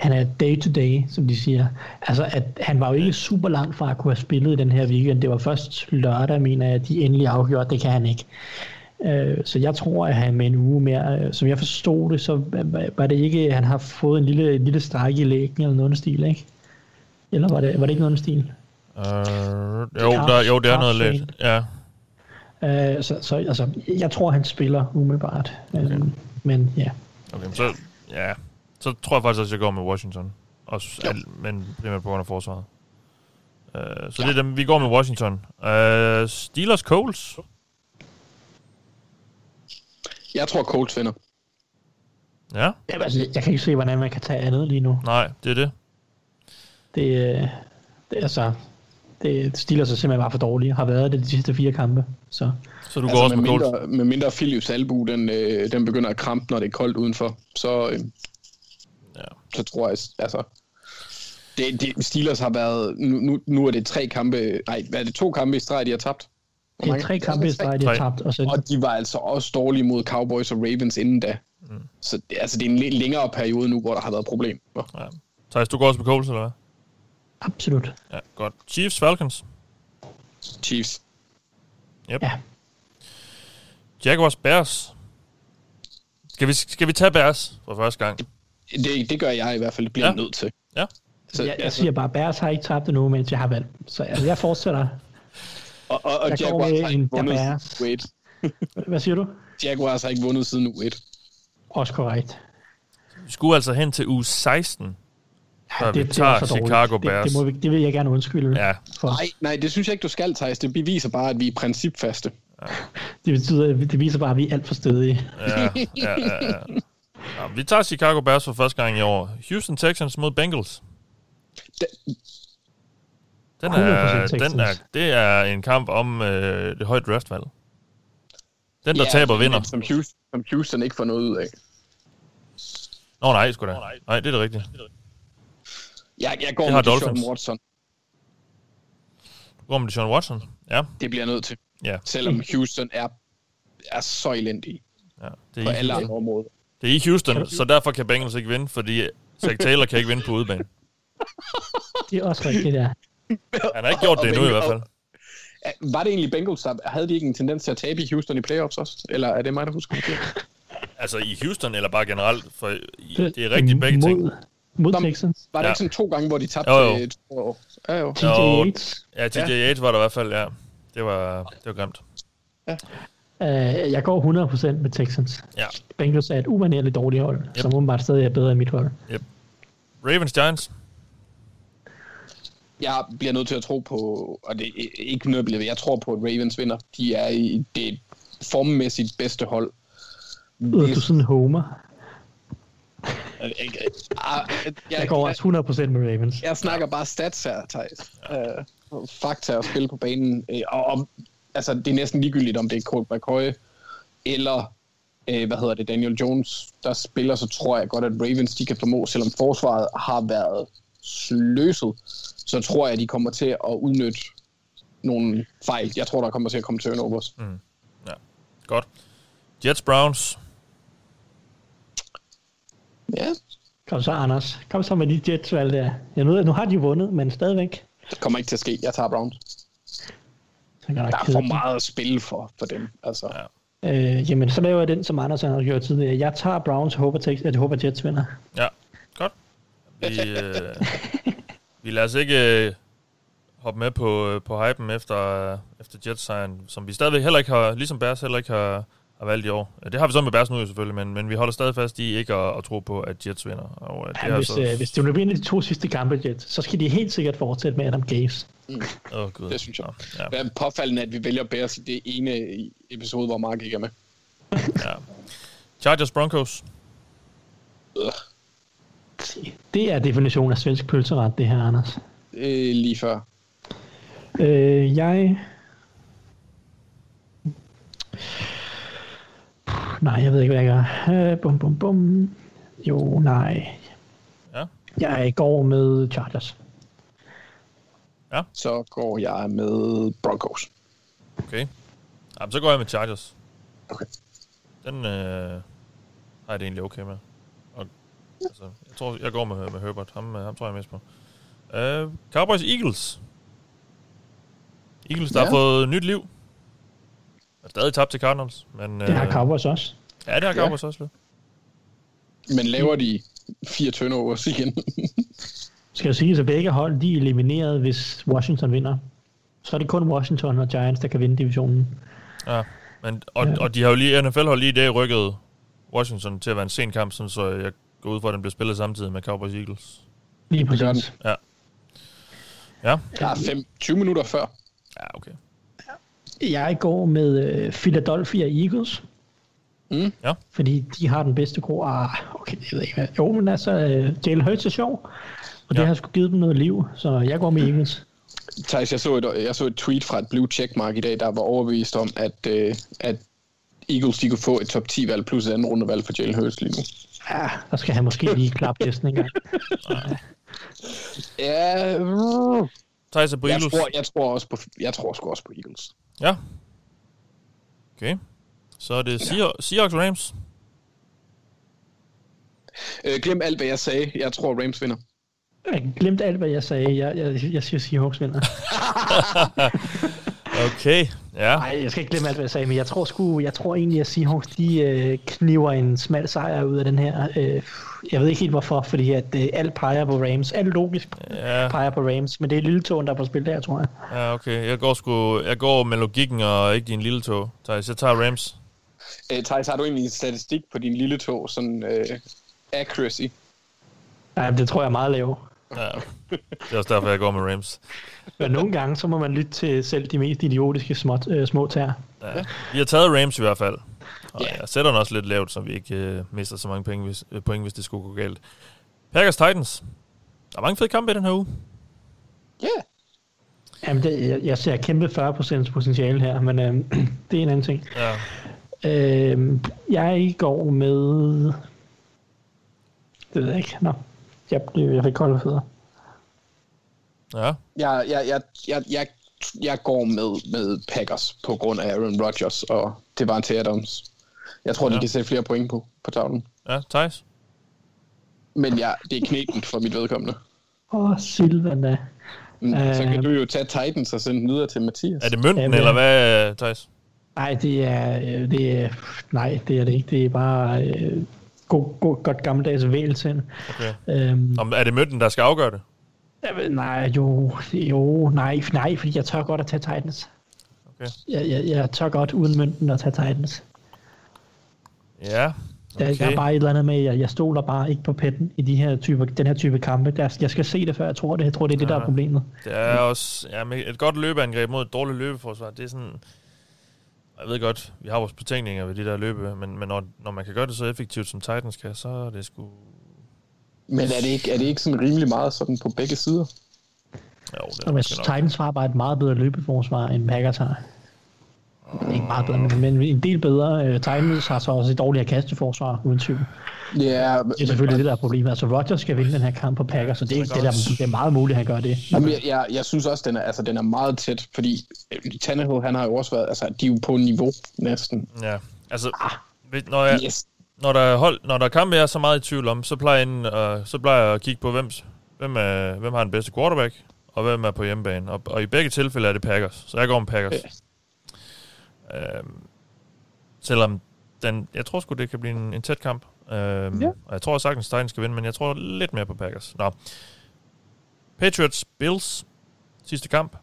han er day to day, som de siger. Altså, at han var jo ikke super langt fra at kunne have spillet i den her weekend. Det var først lørdag, mener jeg, at de endelig afgjorde. Det kan han ikke. Øh, Så jeg tror, at han med en uge mere, øh, som jeg forstod det, så var- det ikke, at han har fået en lille, en lille stræk i lægen eller noget stil, ikke? Eller var det, var det ikke noget stil? Øh, jo, der, jo, det er noget lidt. Ja, Øh, så, så altså, jeg tror, han spiller umiddelbart. Okay. men ja, okay, så, ja, så tror jeg faktisk også, jeg går med Washington. Også, al, men primært på grund af forsvaret. Uh, så ja. det er dem, vi går med Washington. Uh, Steelers Coles. Jeg tror, Colts vinder. Ja, Jamen, altså, jeg kan ikke se, hvordan man kan tage andet lige nu. nej, det er det. Det, øh, det er altså, Det Steelers er simpelthen bare for dårlige. Har været det de sidste fire kampe. Så Så du går også med, med mindre, med mindre Philips albu, den, øh, den begynder at krampe, når det er koldt udenfor, så, øh, Ja. så tror jeg, altså... Det, det, Steelers har været... Nu, nu, nu er det tre kampe... Nej, hvad er det? To kampe i streg, de har tabt? Det er tre kampe i streg, de har tabt. Og så Og de var altså også dårlige mod Cowboys og Ravens inden da. Mm. Så det, altså, det er en lidt længere periode nu, hvor der har været problemer. Ja. Thijs, du går også med Colts, eller hvad? absolut. Ja, godt. Chiefs, Falcons. Chiefs. Yep. Ja. Jaguars, Bears. Skal vi, skal vi tage Bears for første gang? Det, det gør jeg i hvert fald. Det bliver Ja. ja. nødt til. Ja. Så, Jeg, jeg siger bare, Bears har ikke tabt endnu, mens jeg har valgt. Så altså, jeg fortsætter. og, og, og jeg går Jaguars med har ikke vundet 1. Hvad siger du? Jaguars har ikke vundet siden uge 1. Også korrekt. Vi skulle altså hen til uge 16. Før vi er tager for dårligt. Chicago det, Bears. det, må vi, det vil jeg gerne undskylde Ja, for. Nej, nej, det synes jeg ikke, du skal, Thijs. Det beviser bare, at vi er principfaste. Det, betyder, det viser bare, at vi er alt for stedige. ja, ja, ja, ja. Ja. Vi tager Chicago Bears for første gang i år. Houston Texans mod Bengals. Den 100% er, den er, det er en kamp om øh, det høje draftvalg. Den, der Ja, taber, vinder. Som Houston, som Houston ikke får noget ud af. Nå nej, sgu da. Nej, det er det rigtige. Jeg, jeg går Det med Deshaun. Watson. Du går med Deshaun Watson. Ja, Det bliver jeg nødt til. ja. Selvom Houston er, er så elendig ja. Det, på er i, alle andre områder. Det er i Houston, så derfor kan Bengals ikke vinde, fordi Zach Taylor kan ikke vinde på udebane. Det er også rigtigt, ja. Han har ikke gjort det endnu i hvert fald. Var det egentlig Bengals, der havde de ikke en tendens til at tabe i Houston i playoffs også? Eller er det mig, der husker det? Altså i Houston, eller bare generelt, for i, det er rigtigt begge ting. mod, Texans. Var det Ja. ikke sådan to gange, hvor de tabte Jo, jo. til to? Ja, jo. TJ. Yates. Ja, TJ Yates var der i hvert fald, ja. Det var, det var grimt. Uh, jeg går 100% med Texans. Ja. Bengals er et umanerligt dårligt hold, yep. som åbenbart stadig er bedre end mit hold. Ravens Giants. Jeg bliver nødt til at tro på, og det er ikke noget, jeg tror på, at Ravens vinder. De er i det formmæssigt bedste hold. Af du sådan en homer. Jeg, Jeg går også 100% med Ravens. Jeg snakker bare stats her, Thijs. Uh, fakta og spil på banen. Uh, og, og, altså, det er næsten ligegyldigt, om det er Colt McCoy eller uh, hvad hedder det, Daniel Jones, der spiller, så tror jeg godt, at Ravens de kan formå, selvom forsvaret har været sløset, så tror jeg, at de kommer til at udnytte nogle fejl. Jeg tror, der kommer til at komme turnovers. Mm. Godt. Jets Browns. Ja, Kom så, Anders. Kom så med de Jets-valg der. Jeg nu, nu har de vundet, men stadigvæk. det kommer ikke til at ske. Jeg tager Browns. Så kan der er for meget at spille for, for dem. Altså, Ja. Øh, jamen, så laver jeg den, som Anders har gjort tidligere. Jeg tager Browns og håber, Tex- jeg håber Jets vinder. Ja, godt. Vi, øh, vi lader os ikke øh, hoppe med på, øh, på hypen efter, øh, efter Jets-sejren, som vi stadigvæk heller ikke har, ligesom Bears heller ikke har, har valgt i år. Det har vi så med Bears nu jo selvfølgelig, men, men vi holder stadig fast i ikke at, at tro på, at Jets vinder. Og, øh, det Ja, er hvis, så... øh, hvis det vinder de to sidste kampe, Jets, så skal de helt sikkert fortsætte med Adam Gaze. Åh, oh, Gud. Det synes jeg. Ja, Det er påfaldende, at vi vælger Bears i det ene episode, hvor Mark ikke er med. ja. Chargers Broncos. Øh, Det er definitionen af svensk pølseret, det her, Anders. øh, lige før. Øh, jeg... Nej, jeg ved ikke, hvad jeg gør. Øh, bum, bum, bum. Jo, nej. Ja. Jeg går med Chargers. Så går jeg med Broncos. Okay. Jamen, så går jeg med Chargers. Okay. Den øh, har jeg det egentlig okay med. Og, altså, jeg tror, jeg går med, med Herbert. Ham, øh, ham tror jeg mest på. Uh, Cowboys Eagles. Eagles, der ja. har Ja. fået nyt liv. Er stadig tabt til Cardinals. Men, Det har øh, Cowboys også. Ja, det har Cowboys også lidt. Men laver de fire turnovers igen? Skal jeg sige, at begge hold de er elimineret, hvis Washington vinder. Så er det kun Washington og Giants, der kan vinde divisionen. Ja. Men, og, Ja. ja. og de har jo lige, NFL har lige i dag rykket Washington til at være en sen kamp, sådan, så jeg går ud fra, at den bliver spillet samtidig med Cowboys Eagles. Lige præcis. Ja, Der er fem, 20 minutter før. ja okay. Jeg går med øh, Philadelphia Eagles. Mm. Ja. Fordi de har den bedste gro. Ah, okay, jeg ved ikke hvad. Jo, men altså, øh, Jalen Hurts er sjov. Og det Ja. har sgu givet dem noget liv, så jeg går med Eagles. Thijs, jeg så, et, jeg så et tweet fra et blue checkmark i dag, der var overbevist om, at, øh, at Eagles de kunne få et top 10-valg plus et andet rundevalg for Jalen Hurts lige nu. Ja, der skal han måske lige klappe hesten en gang. Ja, Thijs er på jeg, tror, jeg tror også på, jeg tror sgu også på Eagles. Ja. Okay. Så er det Seah- Seahawks Rams. Øh, glem alt, hvad jeg sagde. Jeg tror, Rams vinder. Jeg glemte alt, hvad jeg sagde. Jeg, jeg, jeg siger Seahawks vinder. Okay. Ja. Nej, jeg skal ikke glemme alt, hvad jeg sagde, men jeg tror sgu, jeg tror egentlig, at Seahawks, de øh, kniver en smal sejr ud af den her. Øh, jeg ved ikke helt hvorfor, fordi at øh, alt peger på Rams. Alt logisk Ja, peger på Rams, men det er lille tåen, der er på spil der, tror jeg. ja, okay. Jeg går, sgu, jeg går med logikken og ikke din lille tog. Thijs, jeg tager Rams. Øh, Thijs, har du egentlig en statistik på din lille tog, sådan øh, accuracy? Nej, det tror jeg er meget lavt. Ja. Det er også derfor, jeg går med Rams. Men nogle gange, så må man lytte til selv de mest idiotiske små, øh, små tær. Ja. Vi har taget Rams i hvert fald. Og Ja. jeg sætter den også lidt lavt, så vi ikke øh, mister så mange penge, hvis, øh, point, hvis det skulle gå galt. Packers Titans. Der er mange fede kampe i den her uge. Ja. Yeah. Jamen, det, jeg, jeg ser kæmpe 40% potentiale her, men øh, det er en anden ting. Ja. Øh, jeg går med... Det ved jeg ikke. Nå, jeg, jeg fik kolde fødder. Ja. Jeg, jeg, jeg, jeg, jeg, jeg går med, med Packers på grund af Aaron Rodgers og Devante Adams. Jeg tror, ja. De kan sætte flere point på, på tavlen. Ja, Thijs. Men ja, det er knækken for mit vedkommende. Åh, Silvana. Mm, så kan Øh. du jo tage Titans og sende den videre til Mathias. Er det mønten, Jamen, eller hvad, Thijs? Nej, det er, øh, det er... Nej, det er det ikke. Det er bare øh, god, god, godt gammeldags vælsind. Okay. Øhm, Om, er det mønten, der skal afgøre det? jeg- nej, jo, jo, nej, nej, fordi jeg tør godt at tage Titans. Okay. Jeg, jeg, jeg tør godt uden mønten at tage Titans. Ja. Okay. Der er bare et eller andet med, jeg, jeg stoler bare ikke på petten i de her typer, den her type kampe. Der, jeg skal se det, før jeg tror det. Jeg tror, det er det, der er Ja. problemet. Det er også ja, et godt løbeangreb mod et dårligt løbeforsvar. Det er sådan... Jeg ved godt, vi har vores betænkninger ved de der løbe, men, men når, når man kan gøre det så effektivt, som Titans kan, så er det sgu... Men er det, ikke, er det ikke sådan rimelig meget sådan på begge sider? Jo, det er Og hvis. Titans har bare et meget bedre løbeforsvar, end Packers har. Ikke meget bedre, men, men en del bedre. Øh, Titans har så også et dårligere kasteforsvar, uden tvivl. Ja, Det er selvfølgelig det, der er problemet. Altså, Rodgers skal vinde den her kamp på Packers, så det, er- det, er, der- det er meget muligt, at han gør det. Jamen, jeg, jeg, jeg synes også, den er, altså, den er meget tæt, fordi øh, Tannehill, han har jo også været, altså, de er jo på niveau næsten. Ja, altså... ved- Når, jeg, Yes. når, der er hold, når der er kampe, jeg er så meget i tvivl om, så plejer jeg, øh, så plejer jeg at kigge på, hvem, hvem, er, hvem har den bedste quarterback, og hvem er på hjemmebane. Og, og i begge tilfælde er det Packers, så jeg går med Packers. Øhm, selvom den, jeg tror sgu, det kan blive en, en tæt kamp. Øhm, Ja. Og jeg tror sagtens, Titans skal vinde, men jeg tror lidt mere på Packers. Nå. Patriots, Bills, sidste kamp.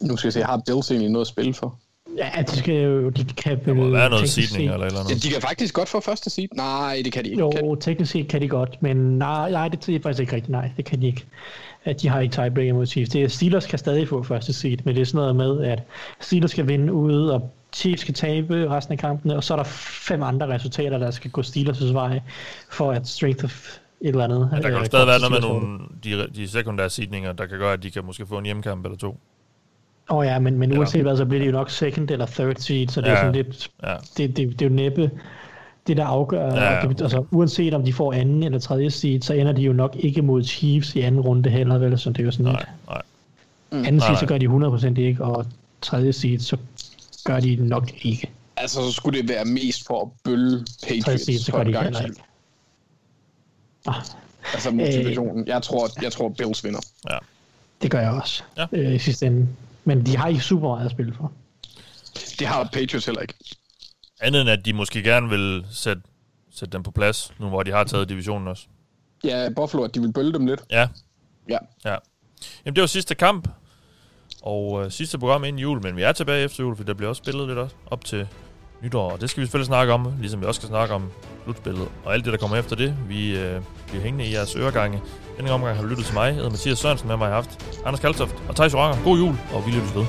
Nu skal jeg se, har Bills egentlig noget at spille for? Ja, de skal jo, de kan Der må vel være noget seedning set- eller eller Ja, andet. de kan faktisk godt få første seed. Nej, det kan de ikke. Kan Jo, teknisk set kan de godt, men nej, nej det er faktisk ikke rigtigt. Nej, det kan de ikke. At de har ikke tiebreaker mod Chiefs. Det er, Steelers kan stadig få første seed, men det er sådan noget med, at Steelers skal vinde ude, og Chiefs skal tabe resten af kampene, og så er der fem andre resultater, der skal gå Steelers' vej, for at strength of et eller andet. Men der kan øh, stadig være noget med nogle, de, de sekundære seedninger, der kan gøre, at de kan måske få en hjemmekamp eller to. Åh oh, ja, men, men Eller- uanset hvad, så bliver det jo nok second eller third seed, så det Ja. er sådan lidt, Ja. det, det, det er jo næppe det, der afgør. Ja, Ja, det, altså, uanset om de får anden eller tredje seed, så ender de jo nok ikke mod Chiefs i anden runde heller, vel? Så det er jo sådan Nej, lidt. nej. Anden Nej, seed, så gør de 100% ikke, og tredje seed, så gør de nok ikke. Altså, så skulle det være mest for at bølle Tredje Patriots seed, så gør de heller ikke. Ah, Altså motivationen. Jeg tror, jeg tror Bills vinder. Ja. det gør jeg også Ja. øh, i sidste ende. Men de har ikke super meget at spille for. Det har Patriots heller ikke. Andet end at de måske gerne vil sætte, sætte dem på plads, nu hvor de har taget divisionen også. Ja, Buffalo, at de vil bølle dem lidt. Ja, Ja. ja. Jamen det var sidste kamp, og øh, sidste program inden jul, men vi er tilbage efter jul, for der bliver også spillet lidt også op til nytår, og det skal vi selvfølgelig snakke om, ligesom vi også skal snakke om slutspillet, og alt det, der kommer efter det. Vi øh, bliver hængende i jeres øregange. Denne omgang har du lyttet til mig. Jeg hedder Mathias Sørensen, med mig har haft Anders Kaltoft og Thijs Oranger. God jul, og vi lyttes ved.